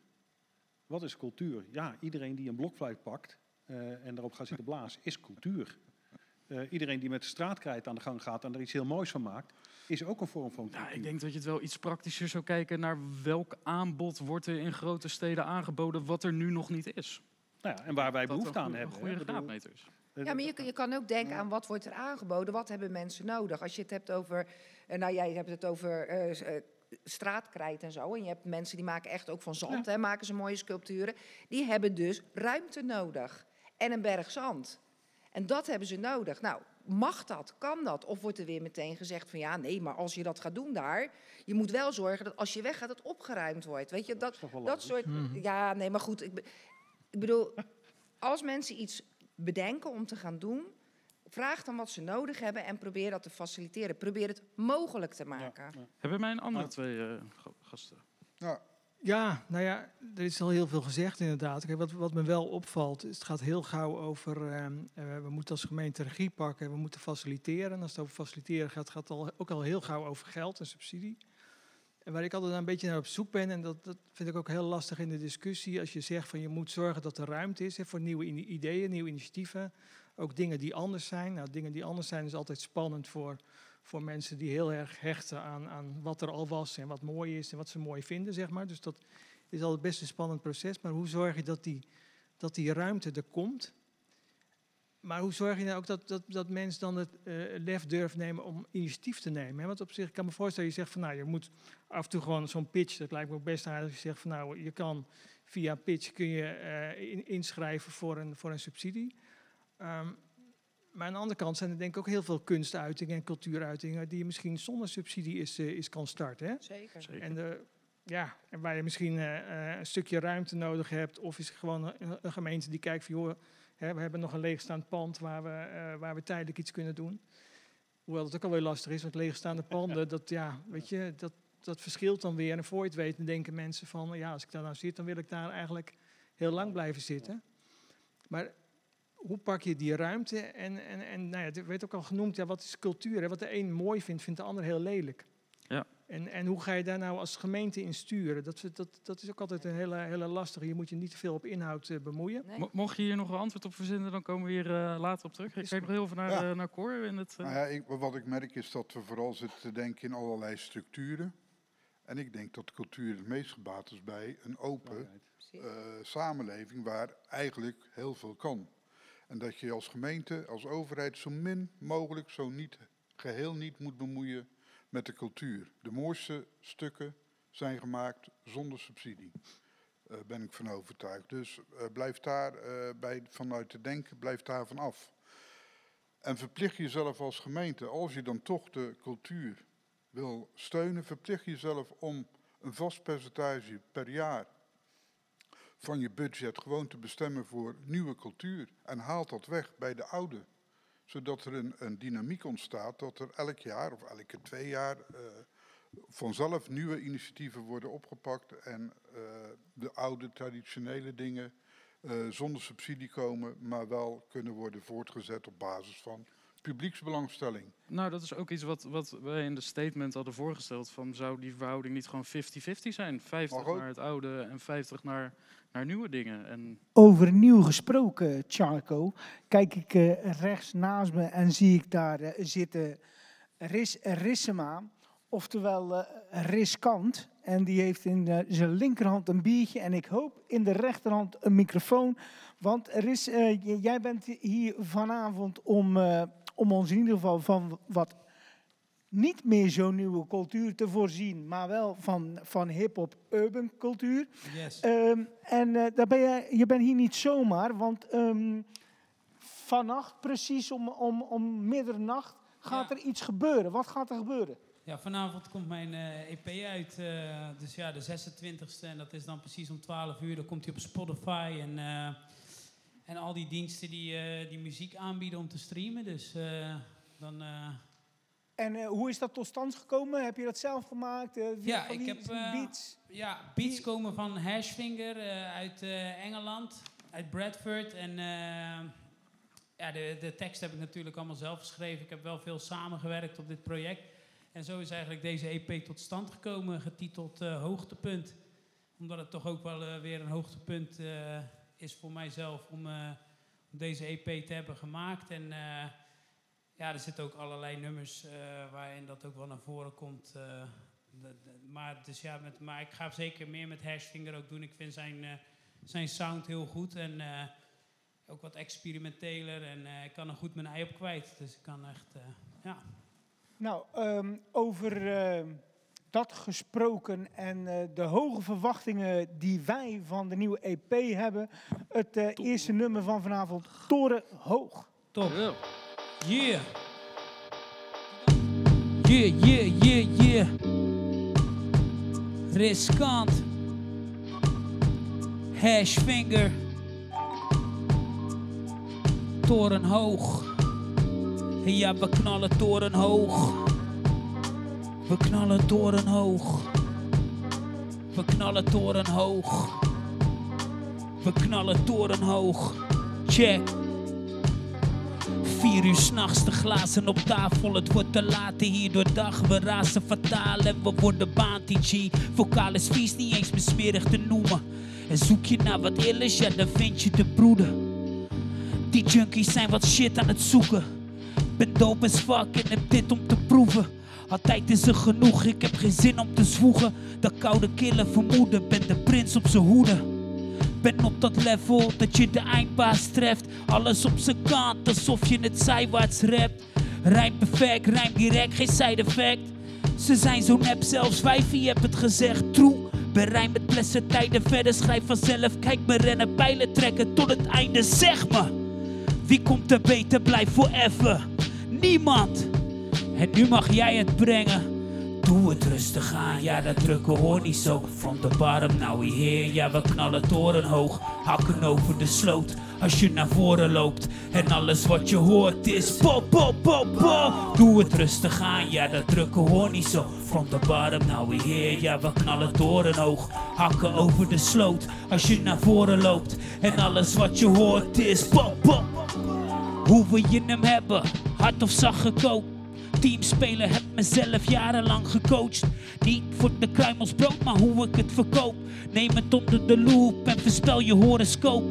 Wat is cultuur? Ja, iedereen die een blokfluit pakt eh, en daarop gaat zitten blazen, is cultuur. Eh, iedereen die met de straatkrijt aan de gang gaat en er iets heel moois van maakt, is ook een vorm van cultuur. Nou, ik denk dat je het wel iets praktischer zou kijken naar welk aanbod wordt er in grote steden aangeboden wat er nu nog niet is. Nou ja, en waar wij behoefte aan hebben. Goede hè. Ik bedoel, graadmeter is. eh, Ja, maar je, kan- je kan ook denken aan wat wordt er aangeboden, wat hebben mensen nodig. Als je het hebt over, nou jij hebt het over eh, eh, straatkrijt en zo. En je hebt mensen die maken echt ook van zand, hè, maken ze mooie sculpturen. Die hebben dus ruimte nodig en een berg zand. En dat hebben ze nodig. Nou, mag dat? Kan dat? Of wordt er weer meteen gezegd van ja, nee, maar als je dat gaat doen daar, je moet wel zorgen dat als je weggaat, het opgeruimd wordt. Weet je, dat, dat soort. Ja, nee, maar goed. Ik, be- ik bedoel, als mensen iets bedenken om te gaan doen, vraag dan wat ze nodig hebben en probeer dat te faciliteren. Probeer het mogelijk te maken. ja. Hebben mijn andere twee eh, ga- gasten? Nou, Ja, nou ja, er is al heel veel gezegd inderdaad. Kijk, wat, wat me wel opvalt, is het gaat heel gauw over... ehm, eh, we moeten als gemeente regie pakken, we moeten faciliteren. En als het over faciliteren gaat, gaat het al, ook al heel gauw over geld en subsidie. En waar ik altijd een beetje naar op zoek ben, en dat, dat vind ik ook heel lastig in de discussie... als je zegt van je moet zorgen dat er ruimte is hè, voor nieuwe ideeën, nieuwe initiatieven. Ook dingen die anders zijn. Nou, dingen die anders zijn is altijd spannend voor, voor mensen die heel erg hechten aan, aan wat er al was... en wat mooi is en wat ze mooi vinden, zeg maar. Dus dat is altijd best een spannend proces. Maar hoe zorg je dat die, dat die ruimte er komt? Maar hoe zorg je nou ook dat, dat, dat mensen dan het eh, lef durven nemen om initiatief te nemen? Hè? Want op zich ik kan me voorstellen, je zegt van nou, je moet af en toe gewoon zo'n pitch, dat lijkt me ook best aardig. Je zegt van nou, je kan via pitch kun je in- inschrijven voor een, voor een subsidie. Ehm, maar aan de andere kant zijn er denk ik ook heel veel kunstuitingen en cultuuruitingen die je misschien zonder subsidie is, eh, is kan starten. Hè? Zeker. Zeker. En, de, ja, en waar je misschien eh, eh, een stukje ruimte nodig hebt, of is het gewoon een, een gemeente die kijkt van joh, hè, we hebben nog een leegstaand pand waar we, eh, waar we tijdelijk iets kunnen doen. Hoewel het ook alweer lastig is, want leegstaande [laughs] panden, dat, ja, weet je, dat, dat verschilt dan weer. En voor je het weet, dan denken mensen van ja, als ik daar nou zit, dan wil ik daar eigenlijk heel lang blijven zitten. Maar hoe pak je die ruimte? En, en, en nou ja, het werd ook al genoemd, ja, wat is cultuur? Hè? Wat de een mooi vindt, vindt de ander heel lelijk. Ja. En, en hoe ga je daar nou als gemeente in sturen? Dat, dat, dat is ook altijd een hele, hele lastige. Je moet je niet te veel op inhoud uh, bemoeien. Nee. Mocht je hier nog een antwoord op verzinnen, dan komen we hier uh, later op terug. Ik kijk nog heel veel naar, ja. uh, naar Cor. In het, nou ja, ik, wat ik merk is dat we vooral zitten te denken in allerlei structuren. En ik denk dat cultuur het meest gebaat is bij een open samenleving waar eigenlijk heel veel kan. En dat je als gemeente, als overheid zo min mogelijk, zo niet, geheel niet moet bemoeien met de cultuur. De mooiste stukken zijn gemaakt zonder subsidie. Uh, ben ik van overtuigd. Dus uh, blijf daar uh, bij, vanuit te denken, blijf daar van af. En verplicht jezelf als gemeente, als je dan toch de cultuur wil steunen, verplicht jezelf om een vast percentage per jaar van je budget gewoon te bestemmen voor nieuwe cultuur. En haalt dat weg bij de oude. Zodat er een, een dynamiek ontstaat dat er elk jaar of elke twee jaar uh, vanzelf nieuwe initiatieven worden opgepakt. En uh, de oude traditionele dingen uh, zonder subsidie komen, maar wel kunnen worden voortgezet op basis van publieksbelangstelling. Nou, dat is ook iets wat, wat wij in de statement hadden voorgesteld. Van zou die verhouding niet gewoon 50-50 zijn? 50 naar het oude en 50 naar, naar nieuwe dingen. En... Over nieuw gesproken, Charco, kijk ik uh, rechts naast me en zie ik daar uh, zitten Ris Rissema, oftewel uh, riskant. En die heeft in zijn linkerhand een biertje en ik hoop in de rechterhand een microfoon. Want Ris, jij bent hier vanavond om om ons in ieder geval van wat niet meer zo'n nieuwe cultuur te voorzien, maar wel van, van hip-hop urban cultuur. Yes. Um, en uh, daar ben je, je bent hier niet zomaar, want um, vannacht, precies om, om, om middernacht, gaat ja. er iets gebeuren. Wat gaat er gebeuren? Ja, vanavond komt mijn uh, EP uit, uh, dus ja, de 26e. En dat is dan precies om 12 uur. Dan komt hij op Spotify en... En al die diensten die, uh, die muziek aanbieden om te streamen. Dus uh, dan. Uh... En hoe is dat tot stand gekomen? Heb je dat zelf gemaakt? ja, ik heb beats. Ja, beats komen van Hashfinger uit Engeland, uit Bradford. En ja, de, de tekst heb ik natuurlijk allemaal zelf geschreven. Ik heb wel veel samengewerkt op dit project. En zo is eigenlijk deze EP tot stand gekomen, getiteld Hoogtepunt. Omdat het toch ook wel weer een hoogtepunt is voor mijzelf om, uh, om, deze EP te hebben gemaakt. En uh, ja, er zitten ook allerlei nummers uh, waarin dat ook wel naar voren komt. Maar, dus ja, maar ik ga zeker meer met Hashfinger ook doen. Ik vind zijn, zijn sound heel goed en ook wat experimenteler. En ik kan er goed mijn ei op kwijt. Dus ik kan echt, ja. Nou, um, over dat gesproken en uh, de hoge verwachtingen die wij van de nieuwe EP hebben. Het uh, eerste nummer van vanavond, Toren Hoog. Top. Yeah. Yeah, yeah, yeah, yeah. Riskant. Hashfinger. Toren hoog. Ja, we knallen toren hoog. We knallen toren hoog. We knallen toren hoog. We knallen toren hoog. Check. Vier uur s'nachts, de glazen op tafel. Het wordt te laat hier door dag. We razen fataal en we worden baantie. Vocaal is vies, niet eens meer te noemen. En zoek je naar wat illers, ja dan vind je de broeder. Die junkies zijn wat shit aan het zoeken. Ben dope fuck en heb dit om te proeven. Altijd is er genoeg, ik heb geen zin om te zwoegen. Dat koude kille vermoeden, ben de prins op zijn hoede. Ben op dat level dat je de eindbaas treft. Alles op zijn kant, alsof je het zijwaarts rapt. Rijm perfect, rijm direct, geen side effect. Ze zijn zo nep, zelfs wijfie heb het gezegd. True, bereid met plessen tijden verder, schrijf vanzelf. Kijk me rennen, pijlen trekken tot het einde, zeg me. Wie komt er beter, blijf forever. Niemand. En nu mag jij het brengen. Doe het rustig aan, ja dat drukken hoor niet zo. From the bottom, now we ja we knallen torenhoog. Hakken over de sloot, als je naar voren loopt. En alles wat je hoort is pop, pop, pop, pop. Doe het rustig aan, ja dat drukken hoor niet zo. From the bottom, now we ja we knallen torenhoog. Hakken over de sloot, als je naar voren loopt. En alles wat je hoort is pop, pop. Hoe wil je hem hebben, hard of zacht gekookt? Teamspelen heb mezelf jarenlang gecoacht. Niet voor de kruimelsbrood, maar hoe ik het verkoop. Neem het onder de loep en verspel je horoscoop.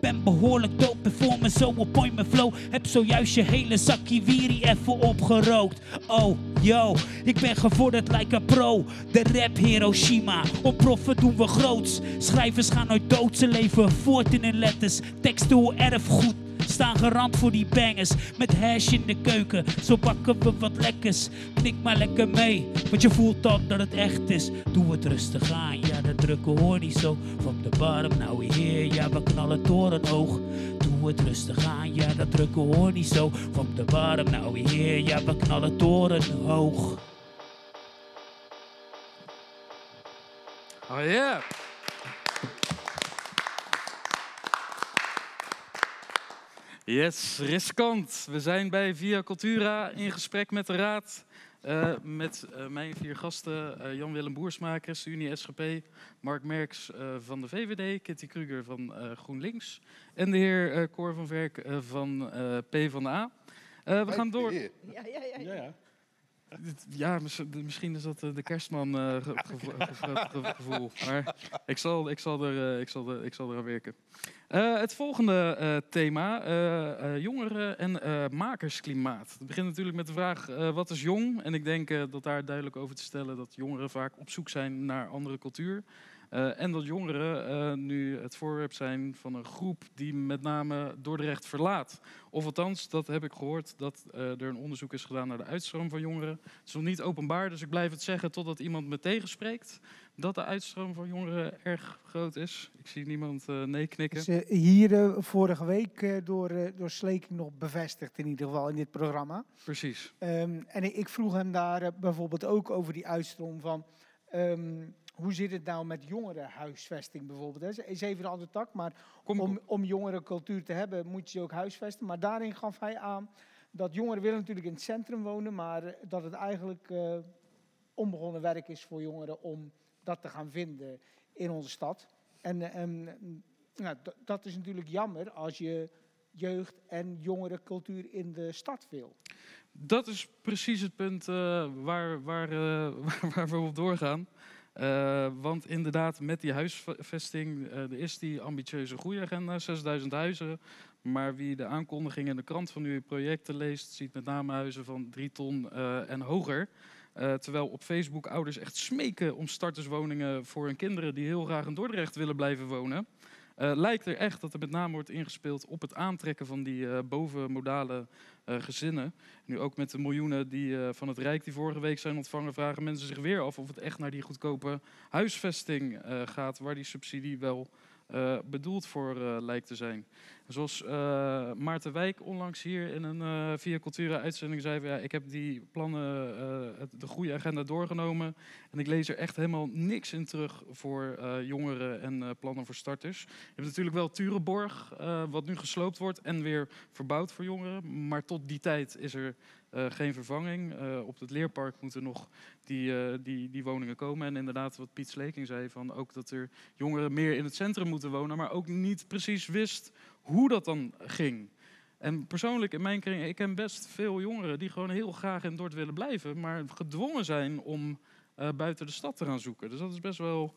Ben behoorlijk dope me zo op point mijn flow. Heb zojuist je hele zakje wiri even opgerookt. Oh, yo, ik ben gevorderd like a pro. De rap Hiroshima, op proffen doen we groots. Schrijvers gaan nooit dood, ze leven voort in hun letters. Textueel erfgoed staan gerand voor die bangers. Met hash in de keuken, zo pakken we wat lekkers. Knik maar lekker mee, want je voelt dan dat het echt is. Doe het rustig aan, ja, dat drukken hoor niet zo. Van de bottom, nou hier, ja, we knallen torenhoog. Doe het rustig aan, ja, dat drukken hoor niet zo. Van de bottom, nou hier, ja, we knallen torenhoog. Oh yeah. Yes, riskant. We zijn bij Via Cultura in gesprek met de Raad. Uh, met uh, mijn vier gasten, uh, Jan-Willem Boersma, ChristenUnie SGP, Mark Merks van de VVD, Kitty Kruger van GroenLinks en de heer Cor van Verk van PvdA. we gaan door. Ja, ja, ja. ja. ja. Ja, misschien is dat de kerstman-gevoel. maar ik zal, ik, zal er, ik, zal er, ik zal eraan werken. Uh, het volgende thema, jongeren en makersklimaat. Het begint natuurlijk met de vraag, wat is jong? En ik denk dat daar duidelijk over te stellen dat jongeren vaak op zoek zijn naar andere cultuur. En dat jongeren nu het voorwerp zijn van een groep die met name Dordrecht verlaat. Of althans, dat heb ik gehoord, dat er een onderzoek is gedaan naar de uitstroom van jongeren. Het is nog niet openbaar, dus ik blijf het zeggen totdat iemand me tegenspreekt dat de uitstroom van jongeren erg groot is. Ik zie niemand nee knikken. Is, hier vorige week door, door Sleking nog bevestigd in ieder geval in dit programma. Precies. Um, en ik vroeg hem daar bijvoorbeeld ook over die uitstroom van... Um, hoe zit het nou met jongerenhuisvesting bijvoorbeeld? Dat is even een andere tak, maar kom, om, om jongerencultuur te hebben moet je ze ook huisvesten. Maar daarin gaf hij aan dat jongeren willen natuurlijk in het centrum wonen, maar dat het eigenlijk onbegonnen werk is voor jongeren om dat te gaan vinden in onze stad. En, en nou, dat is natuurlijk jammer als je jeugd- en jongerencultuur in de stad wil. Dat is precies het punt uh, waar, waar, uh, [laughs] waar we op doorgaan. Uh, want inderdaad, met die huisvesting, er is die ambitieuze groeiagenda, 6000 huizen. Maar wie de aankondiging in de krant van uw projecten leest, ziet met name huizen van 3 ton en hoger. Terwijl op Facebook ouders echt smeken om starterswoningen voor hun kinderen die heel graag in Dordrecht willen blijven wonen. Uh, lijkt er echt dat er met name wordt ingespeeld op het aantrekken van die uh, bovenmodale gezinnen. Nu ook met de miljoenen die, van het Rijk die vorige week zijn ontvangen, vragen mensen zich weer af of het echt naar die goedkope huisvesting gaat, waar die subsidie wel bedoeld voor lijkt te zijn. Zoals uh, Maarten Wijk onlangs hier in een Via Cultura uitzending zei, ja, ik heb die plannen, de groeiagenda doorgenomen en ik lees er echt helemaal niks in terug voor jongeren en plannen voor starters. Je hebt natuurlijk wel Turenborg, wat nu gesloopt wordt en weer verbouwd voor jongeren, maar tot die tijd is er geen vervanging. Op het leerpark moeten nog die, die, die woningen komen. En inderdaad, wat Piet Sleking zei, van ook dat er jongeren meer in het centrum moeten wonen, maar ook niet precies wist hoe dat dan ging. En persoonlijk in mijn kring, ik ken best veel jongeren die gewoon heel graag in Dordt willen blijven, maar gedwongen zijn om buiten de stad te gaan zoeken. Dus dat is best wel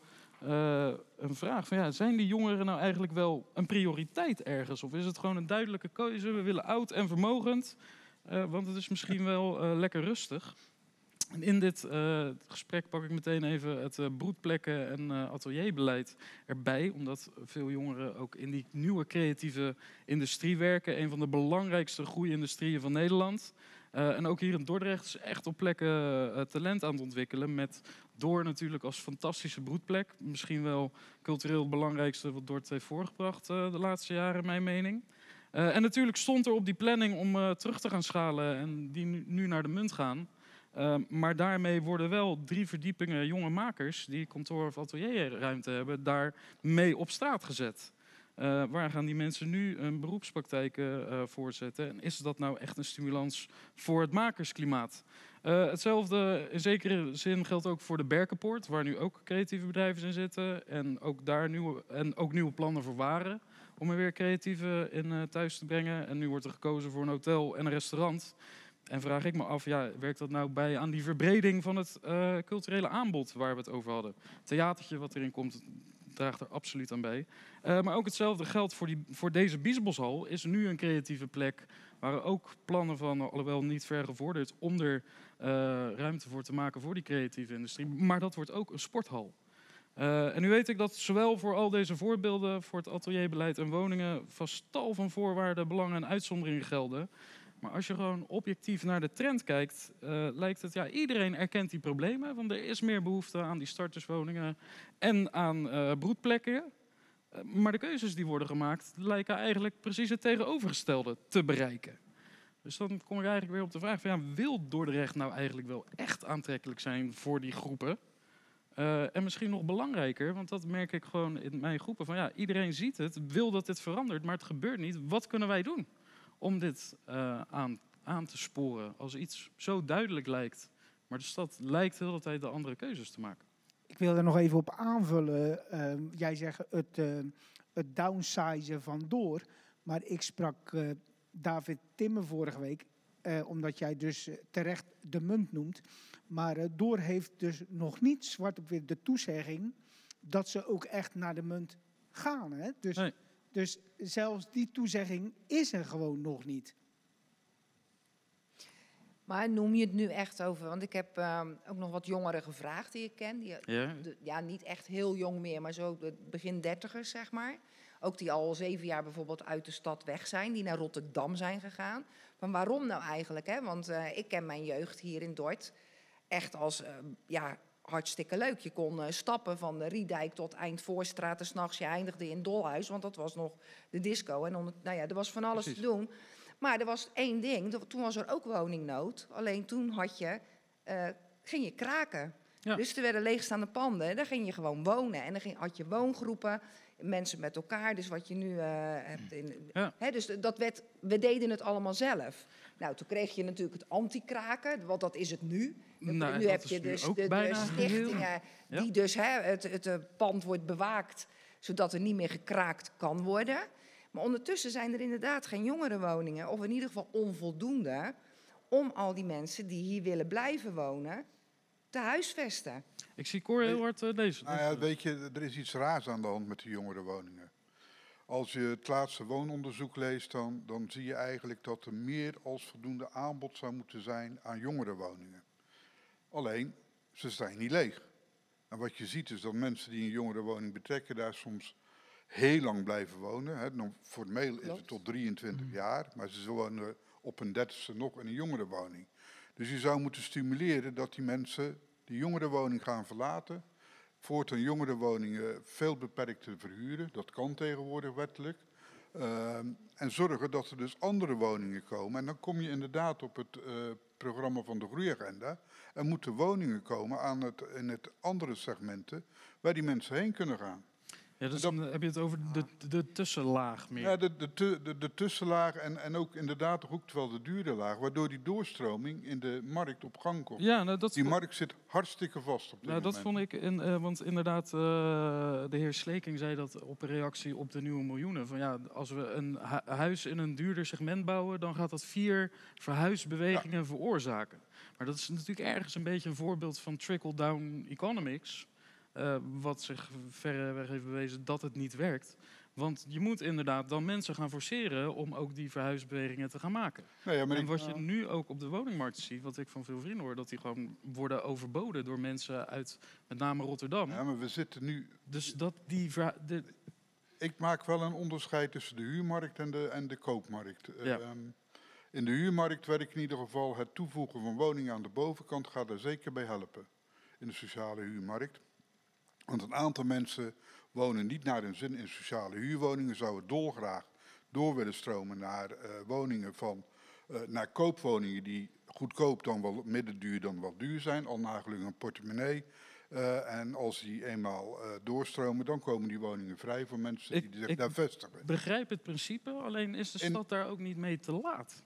een vraag. Van, ja, zijn die jongeren nou eigenlijk wel een prioriteit ergens? Of is het gewoon een duidelijke keuze? We willen oud en vermogend. Uh, want het is misschien wel lekker rustig. En in dit uh, gesprek pak ik meteen even het broedplekken- en atelierbeleid erbij. Omdat veel jongeren ook in die nieuwe creatieve industrie werken. Een van de belangrijkste groeiindustrieën van Nederland. en ook hier in Dordrecht is echt op plekken talent aan het ontwikkelen. Met Door natuurlijk als fantastische broedplek. Misschien wel cultureel het belangrijkste wat Dort heeft voorgebracht de laatste jaren, mijn mening. En natuurlijk stond er op die planning om terug te gaan schalen en die nu, nu naar de munt gaan. Uh, maar daarmee worden wel drie verdiepingen jonge makers die kantoor- of atelierruimte hebben, daar mee op straat gezet. waar gaan die mensen nu een beroepspraktijk voortzetten? En is dat nou echt een stimulans voor het makersklimaat? hetzelfde in zekere zin geldt ook voor de Berkenpoort, waar nu ook creatieve bedrijven in zitten. En ook daar nieuwe, en ook nieuwe plannen voor waren om er weer creatieve in uh, thuis te brengen. En nu wordt er gekozen voor een hotel en een restaurant. En vraag ik me af, ja, werkt dat nou bij aan die verbreding van het uh, culturele aanbod waar we het over hadden? Theatertje wat erin komt, draagt er absoluut aan bij. Uh, maar ook hetzelfde geldt voor, die, voor deze Biesboshal. Is nu een creatieve plek waar ook plannen van, alhoewel niet ver gevorderd, om er uh, ruimte voor te maken voor die creatieve industrie. Maar dat wordt ook een sporthal. En nu weet ik dat zowel voor al deze voorbeelden, voor het atelierbeleid en woningen, vast tal van voorwaarden, belangen en uitzonderingen gelden. Maar als je gewoon objectief naar de trend kijkt, uh, lijkt het, ja, iedereen erkent die problemen. Want er is meer behoefte aan die starterswoningen en aan uh, broedplekken. Uh, maar de keuzes die worden gemaakt lijken eigenlijk precies het tegenovergestelde te bereiken. Dus dan kom ik eigenlijk weer op de vraag van, ja, wil Dordrecht nou eigenlijk wel echt aantrekkelijk zijn voor die groepen? En misschien nog belangrijker, want dat merk ik gewoon in mijn groepen, van ja, iedereen ziet het, wil dat dit verandert, maar het gebeurt niet. Wat kunnen wij doen om dit uh, aan, aan te sporen als iets zo duidelijk lijkt, maar de stad lijkt de hele tijd de andere keuzes te maken? Ik wil er nog even op aanvullen. Uh, jij zegt het, het downsizen van door, maar ik sprak David Timmer vorige week, omdat jij dus terecht de munt noemt. Maar uh, Door heeft dus nog niet zwart op wit de toezegging dat ze ook echt naar de munt gaan. Hè? Dus, nee. Dus zelfs die toezegging is er gewoon nog niet. Maar noem je het nu echt over? Want ik heb uh, ook nog wat jongeren gevraagd die ik ken. Die, ja. De, ja, niet echt heel jong meer, maar zo begin dertigers, zeg maar. Ook die al zeven jaar bijvoorbeeld uit de stad weg zijn, die naar Rotterdam zijn gegaan. Van waarom nou eigenlijk? Hè? Want uh, ik ken mijn jeugd hier in Dort echt als uh, ja, hartstikke leuk. Je kon uh, stappen van de Riedijk tot Eindvoorstraat en s'nachts je eindigde in Dolhuis, want dat was nog de disco. En nou ja, er was van alles Precies. te doen. Maar er was één ding, toen was er ook woningnood. Alleen toen had je, uh, ging je kraken. Ja. Dus er werden leegstaande panden, daar ging je gewoon wonen. En dan ging, had je woongroepen, mensen met elkaar, dus wat je nu uh, hebt. In, ja. hè, dus dat werd, we deden het allemaal zelf. Nou, toen kreeg je natuurlijk het anti-kraken, want dat is het nu. Nou, nu heb je dus de, de, stichtingen ja. die dus hè, het, het, het pand wordt bewaakt, zodat er niet meer gekraakt kan worden. Maar ondertussen zijn er inderdaad geen jongerenwoningen, of in ieder geval onvoldoende, om al die mensen die hier willen blijven wonen, te huisvesten. Ik zie Cor heel hard uh, deze. Nou ja, weet je, er is iets raars aan de hand met de jongerenwoningen. Als je het laatste woononderzoek leest, dan, dan zie je eigenlijk dat er meer als voldoende aanbod zou moeten zijn aan jongerenwoningen. Alleen, ze zijn niet leeg. En wat je ziet is dat mensen die een jongerenwoning betrekken, daar soms heel lang blijven wonen. Hè. Formeel is het tot 23 jaar, maar ze wonen op een dertigste nog in een jongerenwoning. Dus je zou moeten stimuleren dat die mensen die jongerenwoning gaan verlaten, voortaan jongerenwoningen veel beperkter verhuren. Dat kan tegenwoordig wettelijk. Uh, en zorgen dat er dus andere woningen komen. En dan kom je inderdaad op het uh, programma van de groeiagenda. Er moeten woningen komen aan het, in het andere segmenten waar die mensen heen kunnen gaan. Ja, dus dan heb je het over de, de tussenlaag meer. Ja, de, de, de, de tussenlaag en, en ook inderdaad ook wel de dure laag, waardoor die doorstroming in de markt op gang komt. Ja, nou, dat die markt zit hartstikke vast op dit nou, moment. Dat vond ik, in, uh, want inderdaad, uh, de heer Sleking zei dat op een reactie op de nieuwe miljoenen. Van ja, als we een hu huis in een duurder segment bouwen, dan gaat dat vier verhuisbewegingen ja. veroorzaken. Maar dat is natuurlijk ergens een beetje een voorbeeld van trickle-down economics. Uh, wat zich verreweg heeft bewezen dat het niet werkt. Want je moet inderdaad dan mensen gaan forceren om ook die verhuisbewegingen te gaan maken. Nee, ja, maar en wat ik, je nu ook op de woningmarkt ziet, wat ik van veel vrienden hoor, dat die gewoon worden overboden door mensen uit met name Rotterdam. Ja, maar we zitten nu. Dus dat die. De... Ik maak wel een onderscheid tussen de huurmarkt en de, en de koopmarkt. Ja. Um, in de huurmarkt werkt in ieder geval het toevoegen van woningen aan de bovenkant gaat er zeker bij helpen. In de sociale huurmarkt. Want een aantal mensen wonen niet naar hun zin in sociale huurwoningen, zouden dolgraag door willen stromen naar uh, woningen van, uh, naar koopwoningen die goedkoop dan wel middenduur dan wat duur zijn, al nagelijk een portemonnee. Uh, en als die eenmaal doorstromen, dan komen die woningen vrij voor mensen die ik, zich daar vestigen. Ik begrijp het principe, alleen is de stad daar ook niet mee te laat.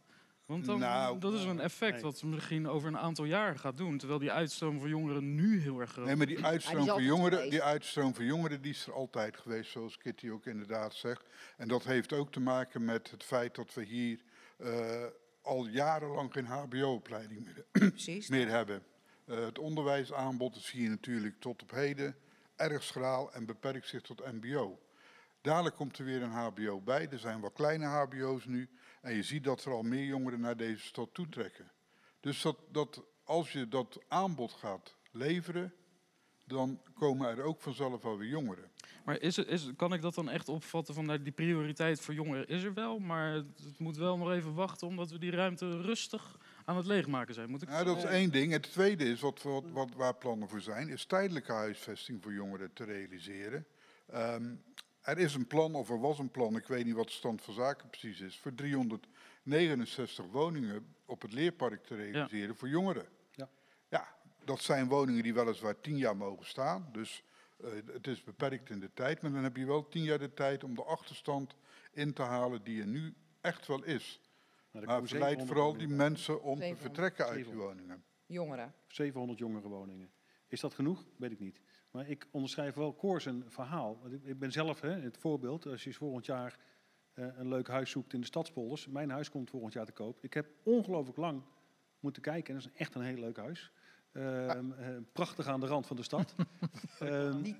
Want dan, nou, dat is een effect nee. wat misschien over een aantal jaar gaat doen. Terwijl die uitstroom van jongeren nu heel erg groot is. Nee, maar die uitstroom, ja, van jongeren, die uitstroom van jongeren die is er altijd geweest, zoals Kitty ook inderdaad zegt. En dat heeft ook te maken met het feit dat we hier uh, al jarenlang geen hbo-opleiding meer, [clears throat] meer hebben. Uh, het onderwijsaanbod is hier natuurlijk tot op heden erg schraal en beperkt zich tot mbo. Dadelijk komt er weer een hbo bij. Er zijn wel kleine hbo's nu. En je ziet dat er al meer jongeren naar deze stad toetrekken. Dus dat, dat als je dat aanbod gaat leveren, dan komen er ook vanzelf alweer jongeren. Maar is, is, kan ik dat dan echt opvatten van nou, die prioriteit voor jongeren is er wel, maar het moet wel nog even wachten omdat we die ruimte rustig aan het leegmaken zijn? Moet ik ja, dat is één ding. Het tweede is, wat, wat, wat, waar plannen voor zijn, is tijdelijke huisvesting voor jongeren te realiseren. Um, er is een plan, of er was een plan, ik weet niet wat de stand van zaken precies is, voor 369 woningen op het leerpark te realiseren voor jongeren. Ja. ja, dat zijn woningen die weliswaar tien jaar mogen staan, dus uh, het is beperkt in de tijd, maar dan heb je wel tien jaar de tijd om de achterstand in te halen die er nu echt wel is. Maar verleidt vooral die mensen om te vertrekken uit die woningen. Jongeren. 700 jongerenwoningen. Is dat genoeg? Weet ik niet. Maar ik onderschrijf wel Koors een verhaal. Ik ben zelf hè, het voorbeeld. Als je volgend jaar uh, een leuk huis zoekt in de stadspolders. Mijn huis komt volgend jaar te koop. Ik heb ongelooflijk lang moeten kijken. En dat is echt een heel leuk huis. Uh, prachtig aan de rand van de stad. [laughs] um,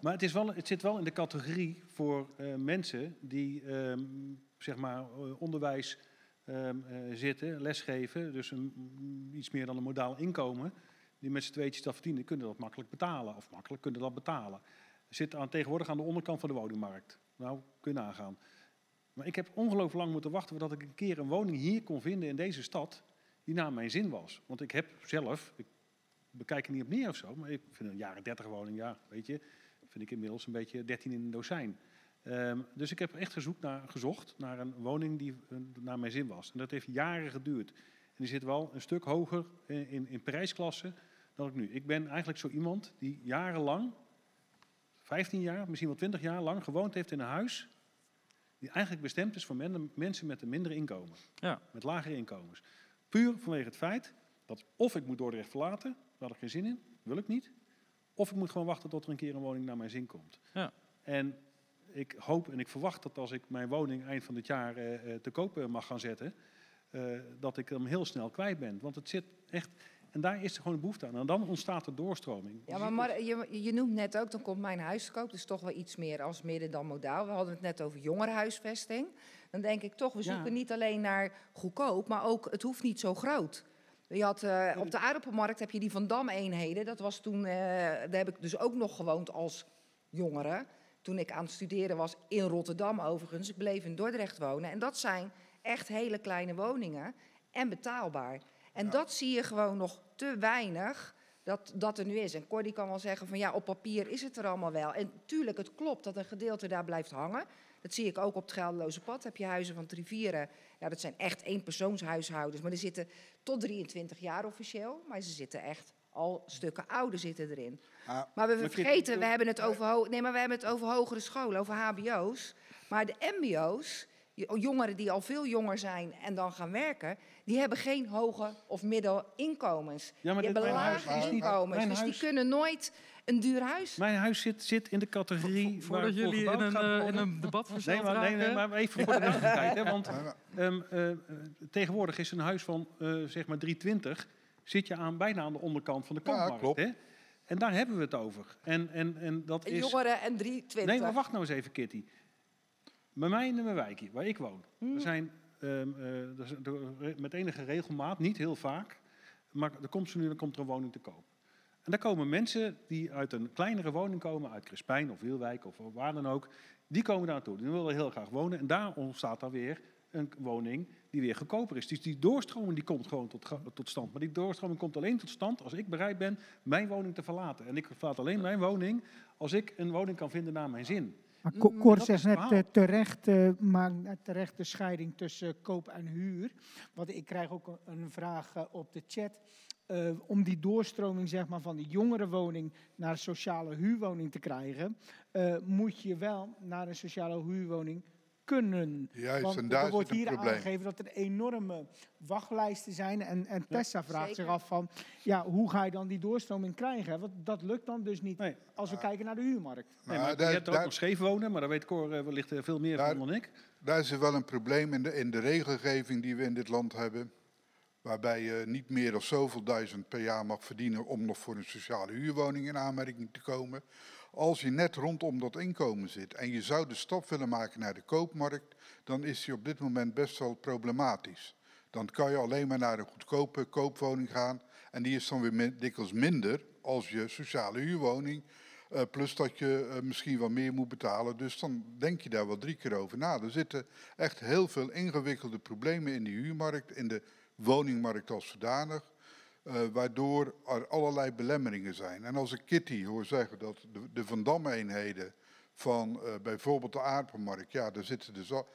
maar het, is wel, het zit wel in de categorie voor uh, mensen die um, zeg maar onderwijs um, zitten, lesgeven. Dus een, iets meer dan een modaal inkomen die met z'n tweetjes dat verdienen, kunnen dat makkelijk betalen. Of makkelijk kunnen dat betalen. Zit aan, tegenwoordig aan de onderkant van de woningmarkt. Nou, kun je. Maar ik heb ongelooflijk lang moeten wachten voordat ik een keer een woning hier kon vinden in deze stad die naar mijn zin was. Want ik heb zelf, ik bekijk er niet op neer of zo, maar ik vind een jaren 30 woning, ja, weet je, vind ik inmiddels een beetje 13 in een dozijn. Um, dus ik heb echt gezocht naar, gezocht naar een woning die uh, naar mijn zin was. En dat heeft jaren geduurd. En die zit wel een stuk hoger in, in, in dan ik nu. Ik ben eigenlijk zo iemand die jarenlang, 15 jaar, misschien wel 20 jaar lang, gewoond heeft in een huis. Die eigenlijk bestemd is voor mensen met een minder inkomen. Ja. Met lagere inkomens. Puur vanwege het feit dat of ik moet Dordrecht verlaten, daar had ik geen zin in, wil ik niet. Of ik moet gewoon wachten tot er een keer een woning naar mijn zin komt. Ja. En ik hoop en ik verwacht dat als ik mijn woning eind van dit jaar uh, te koop mag gaan zetten, dat ik hem heel snel kwijt ben. Want het zit echt, en daar is er gewoon een behoefte aan. En dan ontstaat er doorstroming. Ja, maar, je, je, noemt net ook, dan komt mijn huis te koop. Dus toch wel iets meer als midden dan modaal. We hadden het net over jongerenhuisvesting. Dan denk ik toch, we zoeken niet alleen naar goedkoop, maar ook het hoeft niet zo groot. Je had, uh, op de aardappelmarkt heb je die Van Dam eenheden. Dat was toen, uh, daar heb ik dus ook nog gewoond als jongere. Toen ik aan het studeren was in Rotterdam overigens. Ik bleef in Dordrecht wonen. En dat zijn echt hele kleine woningen en betaalbaar. En dat zie je gewoon nog te weinig dat, dat er nu is. En Cordy kan wel zeggen van ja, op papier is het er allemaal wel. En tuurlijk, het klopt dat een gedeelte daar blijft hangen. Dat zie ik ook op het geldeloze pad. Heb je huizen van drie, vieren. Ja, dat zijn echt eenpersoonshuishoudens. Maar die zitten tot 23 jaar officieel. Maar ze zitten echt al stukken ouder zitten erin. Ah, maar we vergeten, we hebben, het over, nee, maar we hebben het over hogere scholen, over hbo's. Maar de mbo's, jongeren die al veel jonger zijn en dan gaan werken, die hebben geen hoge of middelinkomens. Ja, maar die hebben lage inkomens, dus die kunnen nooit een duur huis. Mijn huis zit, zit in de categorie Vo, Voordat jullie in een, uh, in een debat nee, maar, nee, nee, maar even voor de [laughs] duidelijkheid. hè, want um, uh, tegenwoordig is een huis van uh, zeg maar 320... zit je aan, bijna aan de onderkant van de koopmarkt. Ja, hè? En daar hebben we het over. En, en, en dat is... Jongeren en 320. Nee, maar wacht nou eens even, Kitty. Bij mij in mijn wijkje, waar ik woon, hmm. er zijn um, uh, met enige regelmaat, niet heel vaak, maar er komt nu dan komt er een woning te koop. En daar komen mensen die uit een kleinere woning komen, uit Crispijn of Wielwijk of waar dan ook, die komen daar naartoe. Die willen heel graag wonen en daar ontstaat dan weer een woning die weer goedkoper is. Dus die doorstroming die komt gewoon tot, tot stand. Maar die doorstroming komt alleen tot stand als ik bereid ben mijn woning te verlaten. En ik verlaat alleen mijn woning als ik een woning kan vinden naar mijn zin. Maar Cor zegt net uh, terecht, uh, maakt terecht de scheiding tussen koop en huur. Want ik krijg ook een, vraag op de chat. om die doorstroming zeg maar, van de jongerenwoning naar sociale huurwoning te krijgen, moet je wel naar een sociale huurwoning kunnen. Juist, Want en daar er wordt hier probleem. aangegeven dat er enorme wachtlijsten zijn. En, en Tessa vraagt zich af van, ja, hoe ga je dan die doorstroming krijgen? Want dat lukt dan dus niet Nee. als we kijken naar de huurmarkt. Nee, maar daar- je hebt ook daar- nog scheef wonen, maar daar weet Cor eh, wellicht eh, veel meer Daar- van dan ik. Daar zit wel een probleem in de, in de regelgeving die we in dit land hebben. Waarbij je niet meer dan zoveel duizend per jaar mag verdienen om nog voor een sociale huurwoning in aanmerking te komen. Als je net rondom dat inkomen zit en je zou de stap willen maken naar de koopmarkt, dan is die op dit moment best wel problematisch. Dan kan je alleen maar naar een goedkope koopwoning gaan en die is dan weer dikwijls minder als je sociale huurwoning. Eh, plus dat je eh, misschien wel meer moet betalen. Dus dan denk je daar wel drie keer over na. Er zitten echt heel veel ingewikkelde problemen in die huurmarkt, in de woningmarkt als zodanig. Eh, waardoor er allerlei belemmeringen zijn. En als ik Kitty hoor zeggen dat de, de Van Damme-eenheden van eh, bijvoorbeeld de aardbemarkt, ja, daar zitten dus al.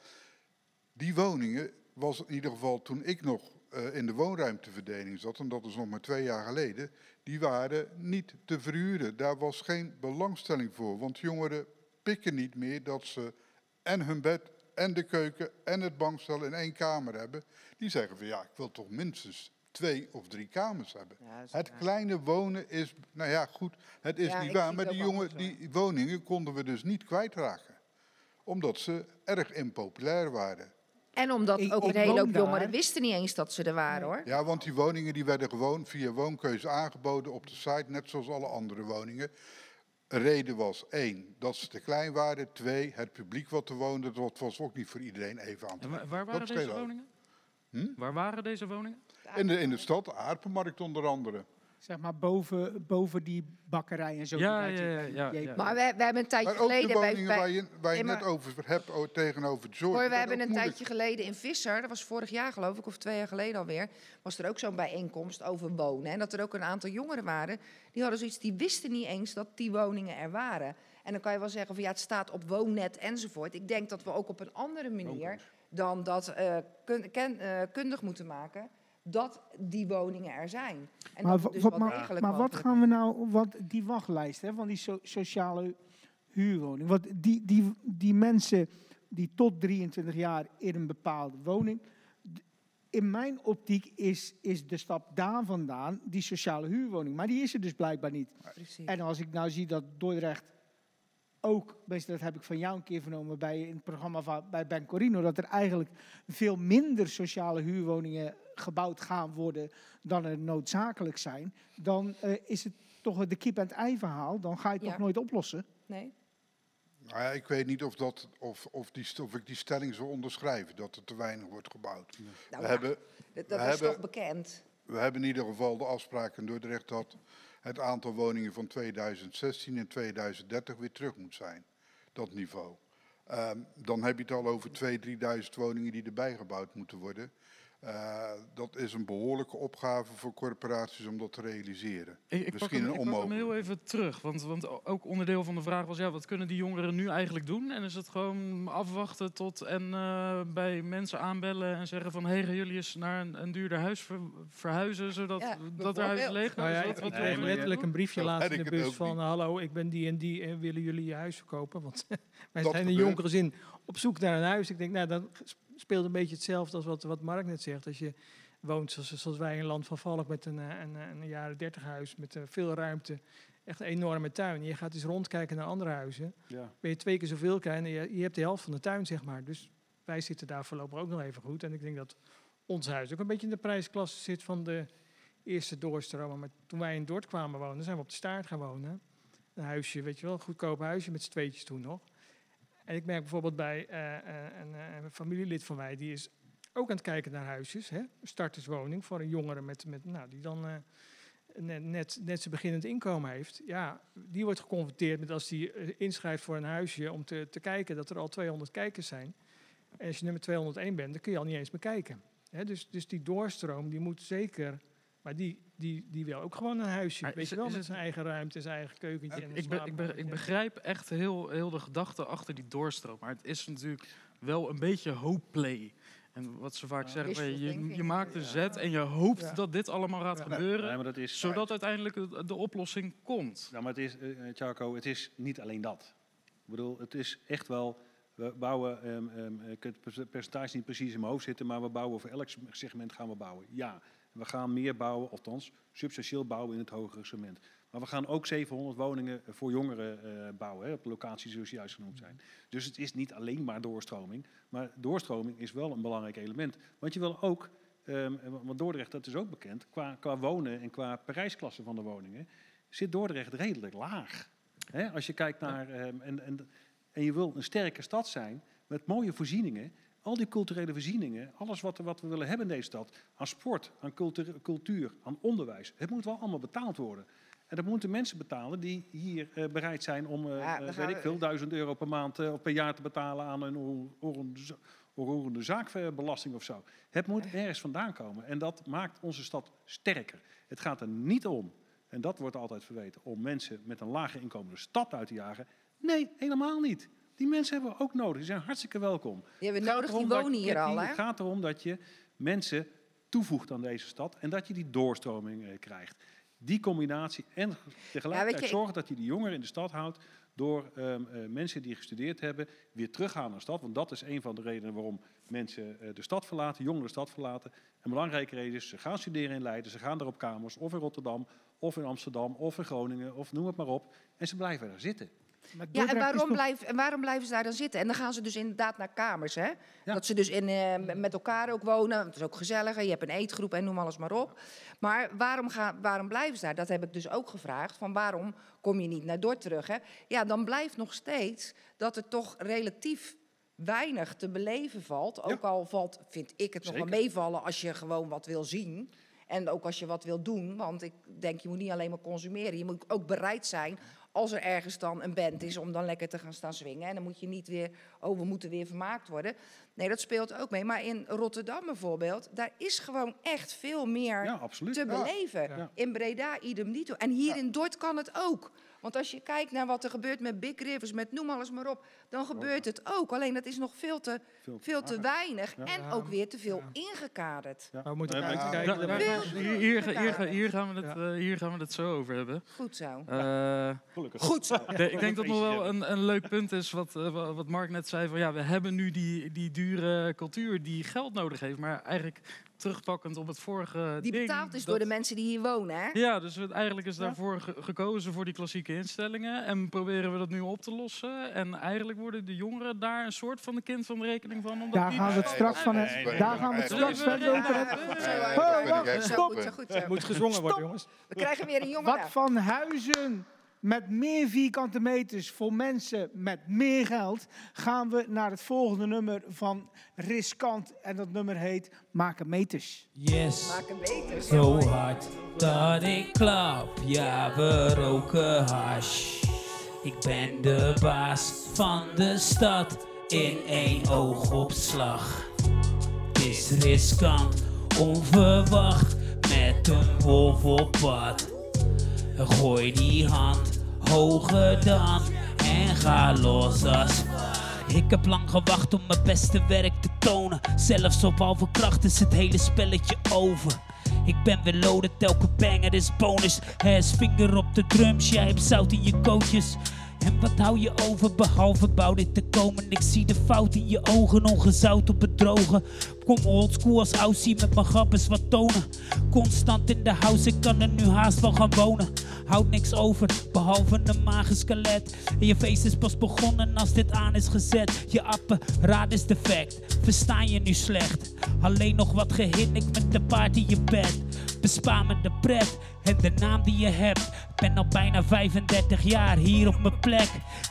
Die woningen was in ieder geval toen ik nog eh, in de woonruimteverdeling zat, en dat is nog maar twee jaar geleden, die waren niet te verhuren. Daar was geen belangstelling voor, want jongeren pikken niet meer dat ze en hun bed en de keuken en het bankstel in één kamer hebben. Die zeggen van ja, ik wil toch minstens twee of drie kamers hebben. Ja, dat is Het waar. kleine wonen is, nou ja goed, het is Ja, niet waar, maar die, jongen, die woningen konden we dus niet kwijtraken. Omdat ze erg impopulair waren. En omdat Ik- ook een hele hoop jongeren daar. wisten niet eens dat ze er waren hoor. Ja, want die woningen die werden gewoon via woonkeuze aangeboden op de site, net zoals alle andere woningen. Reden was één, dat ze te klein waren. Twee, het publiek wat er woonde, dat was ook niet voor iedereen even aan te waar, waren Dat deze woningen? Hm? Waar waren deze woningen? In de, in de stad, de Aarpenmarkt onder andere. Zeg maar boven, boven die bakkerij en zo. Ja, ja, ja, ja. Maar we, we hebben een tijdje Maar ook de geleden bij, woningen bij- waar je, waar je Nee, net over hebt oh, tegenover George. Hoor, we hebben een moeilijk. tijdje geleden in Visser, dat was vorig jaar geloof ik, of twee jaar geleden alweer, was er ook zo'n bijeenkomst over wonen. En dat er ook een aantal jongeren waren, die hadden zoiets, die wisten niet eens dat die woningen er waren. En dan kan je wel zeggen van ja, het staat op woonnet enzovoort. Ik denk dat we ook op een andere manier dan dat eh, kun- ken- eh, kundig moeten maken dat die woningen er zijn. En Maar, dus wat, wat maar, maar wat gaan we nou, wat die wachtlijst hè, van die so- sociale huurwoning. Want die, die, die mensen die tot 23 jaar in een bepaalde woning. In mijn optiek is, is de stap daar vandaan die sociale huurwoning. Maar die is er dus blijkbaar niet. Precies. En als ik nou zie dat Dordrecht ook, best, dat heb ik van jou een keer vernomen bij in het programma van, bij Ben Corino, dat er eigenlijk veel minder sociale huurwoningen gebouwd gaan worden dan er noodzakelijk zijn, dan eh, is het toch de kip en het ei verhaal. Dan ga je het Ja. toch nooit oplossen. Nee? Nou ja, ik weet niet of, dat, of, of, die, of ik die stelling zou onderschrijven, dat er te weinig wordt gebouwd. Nou, We ja, hebben, dat dat we is hebben- toch bekend. we hebben in ieder geval de afspraak in Dordrecht dat het aantal woningen van 2016 en 2030 weer terug moet zijn. Dat niveau. Ehm, dan heb je het al over 2.000, 3.000 woningen die erbij gebouwd moeten worden. Eh, dat is een behoorlijke opgave voor corporaties om dat te realiseren. Ik, ik pak Misschien hem, een ik pak hem heel onmogelijk. even terug. Want, want ook onderdeel van de vraag was, ja, wat kunnen die jongeren nu eigenlijk doen? En is het gewoon afwachten tot en eh, bij mensen aanbellen en zeggen van... hé, gaan jullie eens naar een, een duurder huis ver- verhuizen, zodat Ja, dat er huis leeg Nou ja, Wat- wat even letterlijk een briefje ken in de bus van... niet. hallo, ik ben die en die en willen jullie je huis verkopen? Want [laughs] wij Dat zijn in gebeurt. jongere zin op zoek naar een huis. Ik denk, nou, dat speelt een beetje hetzelfde als wat, wat Mark net zegt. Als je woont zoals, zoals wij in Land van Valk met een, eh, een, een jaren dertig huis met eh, veel ruimte. Echt een enorme tuin. Je gaat eens rondkijken naar andere huizen. Ja. Ben je twee keer zoveel krijgen en je, je hebt de helft van de tuin, zeg maar. Dus wij zitten daar voorlopig ook nog even goed. En ik denk dat ons huis ook een beetje in de prijsklasse zit van de eerste doorstromen. Maar toen wij in Dordt kwamen wonen, zijn we op de staart gaan wonen. Een huisje, weet je wel, een goedkoop huisje met z'n tweetjes toen nog. En ik merk bijvoorbeeld bij eh, eh, een, eh, een familielid van mij, die is ook aan het kijken naar huisjes. Hè? Starterswoning voor een jongere met, met, nou, die dan net, net, net zijn beginnend inkomen heeft. Ja, die wordt geconfronteerd met als die inschrijft voor een huisje om te, te kijken dat er al 200 kijkers zijn. En als je nummer 201 bent, dan kun je al niet eens meer kijken. Dus, dus die doorstroom, die moet zeker... Maar die, die, die wil ook gewoon een huisje, Maar weet is je wel, is met het- zijn eigen ruimte, zijn eigen keukentje. en Ik, be- ik, be- ik begrijp echt heel, heel de gedachte achter die doorstroom. Maar het is natuurlijk wel een beetje hopeplay. En wat ze vaak zeggen, je, je, thinking. maakt een Ja. zet en je hoopt Ja. dat dit allemaal gaat Ja. gebeuren. Nee, maar dat is, zodat uiteindelijk de, de oplossing komt. Ja, maar het is, Charco, het is niet alleen dat. Ik bedoel, het is echt wel We bouwen, um, um, ik heb het percentage niet precies in mijn hoofd zitten, maar we bouwen voor elk segment gaan we bouwen. Ja, we gaan meer bouwen, althans substantieel bouwen in het hogere segment. Maar we gaan ook 700 woningen voor jongeren uh, bouwen, hè, op locaties zoals juist genoemd zijn. Dus het is niet alleen maar doorstroming, maar doorstroming is wel een belangrijk element. Want je wil ook, um, want Dordrecht, dat is ook bekend, qua, qua wonen en qua prijsklasse van de woningen, zit Dordrecht redelijk laag. Hè, als je kijkt naar, um, en, en, en je wil een sterke stad zijn met mooie voorzieningen, al die culturele voorzieningen, alles wat, wat we willen hebben in deze stad, aan sport, aan cultuur, cultuur, aan onderwijs, het moet wel allemaal betaald worden. En dat moeten mensen betalen die hier uh, bereid zijn om, uh, ja, weet ik veel, duizend euro per maand uh, of per jaar te betalen aan een onroerende zaakbelasting of zo. Het moet ergens vandaan komen. En dat maakt onze stad sterker. Het gaat er niet om, en dat wordt altijd verweten, om mensen met een lage inkomen de stad uit te jagen. Nee, helemaal niet. Die mensen hebben we ook nodig. Die zijn hartstikke welkom. Die hebben we nodig, die wonen hier al. Het gaat erom dat je mensen toevoegt aan deze stad en dat je die doorstroming eh, krijgt. Die combinatie en tegelijkertijd ja, zorgen dat je die jongeren in de stad houdt door um, uh, mensen die gestudeerd hebben weer teruggaan naar de stad. Want dat is een van de redenen waarom mensen uh, de stad verlaten, jongeren de stad verlaten. Een belangrijke reden is, ze gaan studeren in Leiden, ze gaan daar op kamers, of in Rotterdam, of in Amsterdam, of in Groningen, of noem het maar op. En ze blijven daar zitten. Ja, en waarom, blijf, en waarom blijven ze daar dan zitten? En dan gaan ze dus inderdaad naar kamers, hè? Dat ze dus in, uh, met elkaar ook wonen. Het is ook gezellig, je hebt een eetgroep en noem alles maar op. Maar waarom, ga, waarom blijven ze daar? Dat heb ik dus ook gevraagd. Van waarom kom je niet naar Dort terug, hè? Ja, dan blijft nog steeds dat er toch relatief weinig te beleven valt. Ook al valt, vind ik het nog wel meevallen als je gewoon wat wil zien. En ook als je wat wil doen, want ik denk je moet niet alleen maar consumeren. Je moet ook bereid zijn als er ergens dan een band is om dan lekker te gaan staan swingen. En dan moet je niet weer, oh we moeten weer vermaakt worden. Nee, dat speelt ook mee. Maar in Rotterdam bijvoorbeeld, daar is gewoon echt veel meer te beleven. In Breda idem dito. En hier in Dort kan het ook. Want als je kijkt naar wat er gebeurt met Big Rivers, met noem alles maar op, dan gebeurt het ook. Alleen dat is nog veel te, veel te weinig en ook weer te veel ingekaderd. Ja. We moeten kijken. Hier, hier, hier, gaan we het, uh, hier gaan we het zo over hebben. Goed zo. Uh, Goed zo. ik denk dat nog wel een, een leuk punt is wat, uh, wat Mark net zei. Van, ja, we hebben nu die, die dure cultuur die geld nodig heeft. Maar eigenlijk terugpakkend op het vorige Die betaald is door de mensen die hier wonen, hè? Ja, dus het, eigenlijk is daarvoor gekozen voor die klassieke instellingen. En proberen we dat nu op te lossen. En eigenlijk worden de jongeren daar een soort van de kind van de rekening van. Omdat daar gaan we het straks van Daar gaan we het straks verder over hebben. Stop! Het moet gezongen worden, jongens. We krijgen weer een jongen. Wat van huizen met meer vierkante meters voor mensen met meer geld gaan we naar het volgende nummer van Riskant. En dat nummer heet Maken Meters. Yes, Maken meters. zo hard dat ik klap. Ja, we roken hash. Ik ben de baas van de stad in één oogopslag. Het is riskant, onverwacht, met een wolf op pad. Gooi die hand hoger dan en ga los als. Ik heb lang gewacht om mijn beste werk te tonen. Zelfs op halve kracht is het hele spelletje over. Ik ben weer loaded, elke banger is bonus. Hij vinger op de drums, jij hebt zout in je kootjes. En wat hou je over behalve bouw dit te komen? Ik zie de fout in je ogen, ongezout op het droge. Kom oldschool als Aussie met mijn grappes wat tonen. Constant in de house, ik kan er nu haast wel gaan wonen. Houd niks over, behalve een magisch skelet. En je feest is pas begonnen als dit aan is gezet. Je apparaat is defect, verstaan je nu slecht. Alleen nog wat gehinnikt met de paard in je bed. Bespaar me de pret en de naam die je hebt. Ben al bijna 35 jaar hier op mijn plek.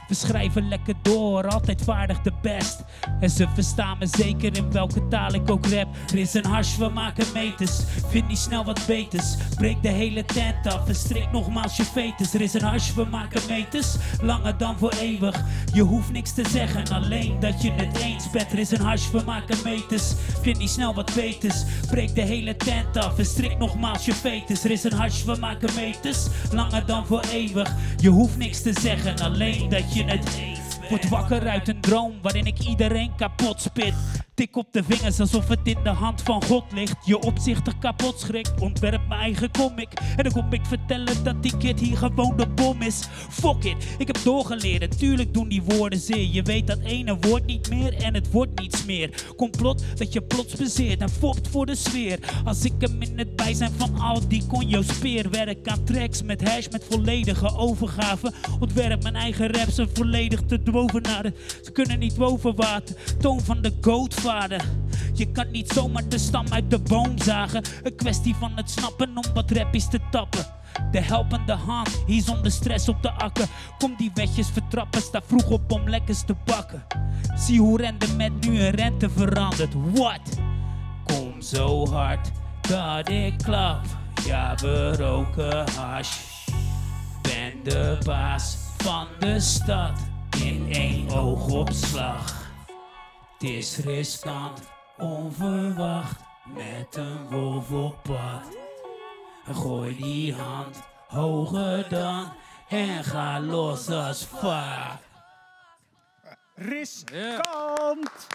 We schrijven lekker door, altijd vaardig de best. En ze verstaan me zeker in welke taal ik ook rap. Er is een hash, we maken meters. Vind niet snel wat beters. Breek de hele tent af en strik nogmaals je fetus. Er is een hash, we maken meters. Langer dan voor eeuwig. Je hoeft niks te zeggen, alleen dat je het eens bent. Er is een hash, we maken meters. Vind niet snel wat beters. Breek de hele tent af en strik nogmaals je fetus. Er is een hash, we maken meters. Langer dan voor eeuwig. Je hoeft niks te zeggen, alleen dat je het eens Word wakker uit een droom waarin ik iedereen kapot spit. Tik op de vingers alsof het in de hand van God ligt. Je opzichter kapot schrikt, ontwerp mijn eigen comic. En dan kom ik vertellen dat die kid hier gewoon de bom is. Fuck it, ik heb doorgeleerd. Natuurlijk doen die woorden zeer. Je weet dat ene woord niet meer en het wordt niets meer. Complot dat je plots bezeert en fopt voor de sfeer. Als ik hem in het bijzijn van al die conjo speer. Werk aan tracks met hash met volledige overgave. Ontwerp mijn eigen raps en volledig te bovenade. Ze kunnen niet boven water. Toon van de Je kan niet zomaar de stam uit de boom zagen. Een kwestie van het snappen om wat rap is te tappen. De helpende hand, hier zonder stress op de akker. Kom die wetjes vertrappen, sta vroeg op om lekkers te bakken. Zie hoe rendement nu een rente verandert. What? Kom zo hard dat ik klap. Ja, we roken hash. Ben de baas van de stad in één oogopslag. Het is riskant, onverwacht, met een wolf op pad. Gooi die hand hoger dan en ga los als vaart. Riskant!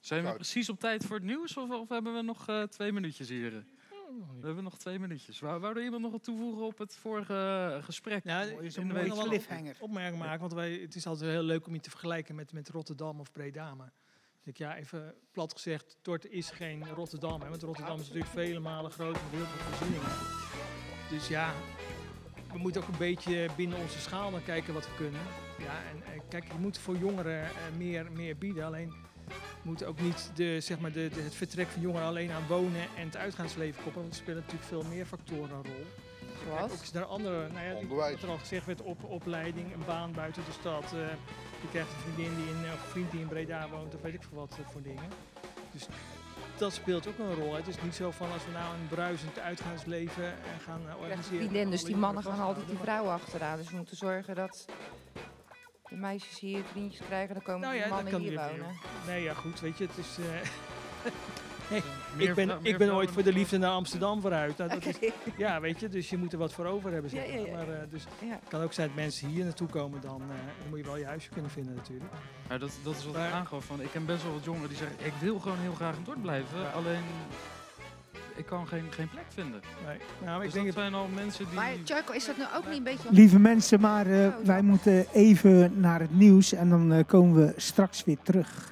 Zijn we precies op tijd voor het nieuws of, of hebben we nog eh, twee minuutjes hier? We hebben nog twee minuutjes. Wou, wou er iemand nog wat toevoegen op het vorige eh, gesprek? Ja, is ik een wel cliffhanger. opmerking maken, want wij, het is altijd heel leuk om je te vergelijken met, met Rotterdam of Breda. Maar dus ik, ja, even plat gezegd, Dort is geen Rotterdam. Hè, want Rotterdam is natuurlijk vele malen groter heel veel voorzieningen. Dus ja, we moeten ook een beetje binnen onze schaal dan kijken wat we kunnen. Ja, en, en kijk, je moet voor jongeren eh, meer, meer bieden. Alleen moet ook niet de, zeg maar de, de- het vertrek van jongeren alleen aan wonen en het uitgaansleven koppelen. Want er spelen natuurlijk veel meer factoren een rol. Kijk, ook Zoals? is daar andere, nou ja, Onderwijs. wat er al gezegd werd, op, opleiding, een baan buiten de stad. eh, je krijgt een vriendin die in, of een vriend die in Breda woont, of weet ik veel wat eh, voor dingen. Dus dat speelt ook een rol. Het is niet zo van als we nou een bruisend uitgaansleven eh, gaan organiseren. vriendin, dus die mannen gaan altijd die vrouwen achteraan. Dus we moeten zorgen dat de meisjes hier vriendjes krijgen. Dan komen Nou ja, dat mannen kan hier weer wonen. Nee, ja, goed, weet je, het is... eh, [laughs] Meer ik ben, ik ben ooit voor de liefde naar Amsterdam vooruit. Nou, dat is, [laughs] ja, weet je, dus je moet er wat voor over hebben. Zeg Ja, ja, maar. ja. Maar, eh, dus Ja. het kan ook zijn dat mensen hier naartoe komen, dan, eh, dan moet je wel je huisje kunnen vinden natuurlijk. Maar dat, dat is wat ik aangaf. Van, ik ken best wel wat jongeren die zeggen, ik wil gewoon heel graag in Dordt blijven. Ja. Alleen, ik kan geen, geen plek vinden. Nee. Nou, maar Dus ik denk dat het, zijn al mensen die... Maar Charco, is dat nu ook niet een beetje... Lieve mensen, maar eh, Oh, wij moeten even naar het nieuws en dan eh, komen we straks weer terug.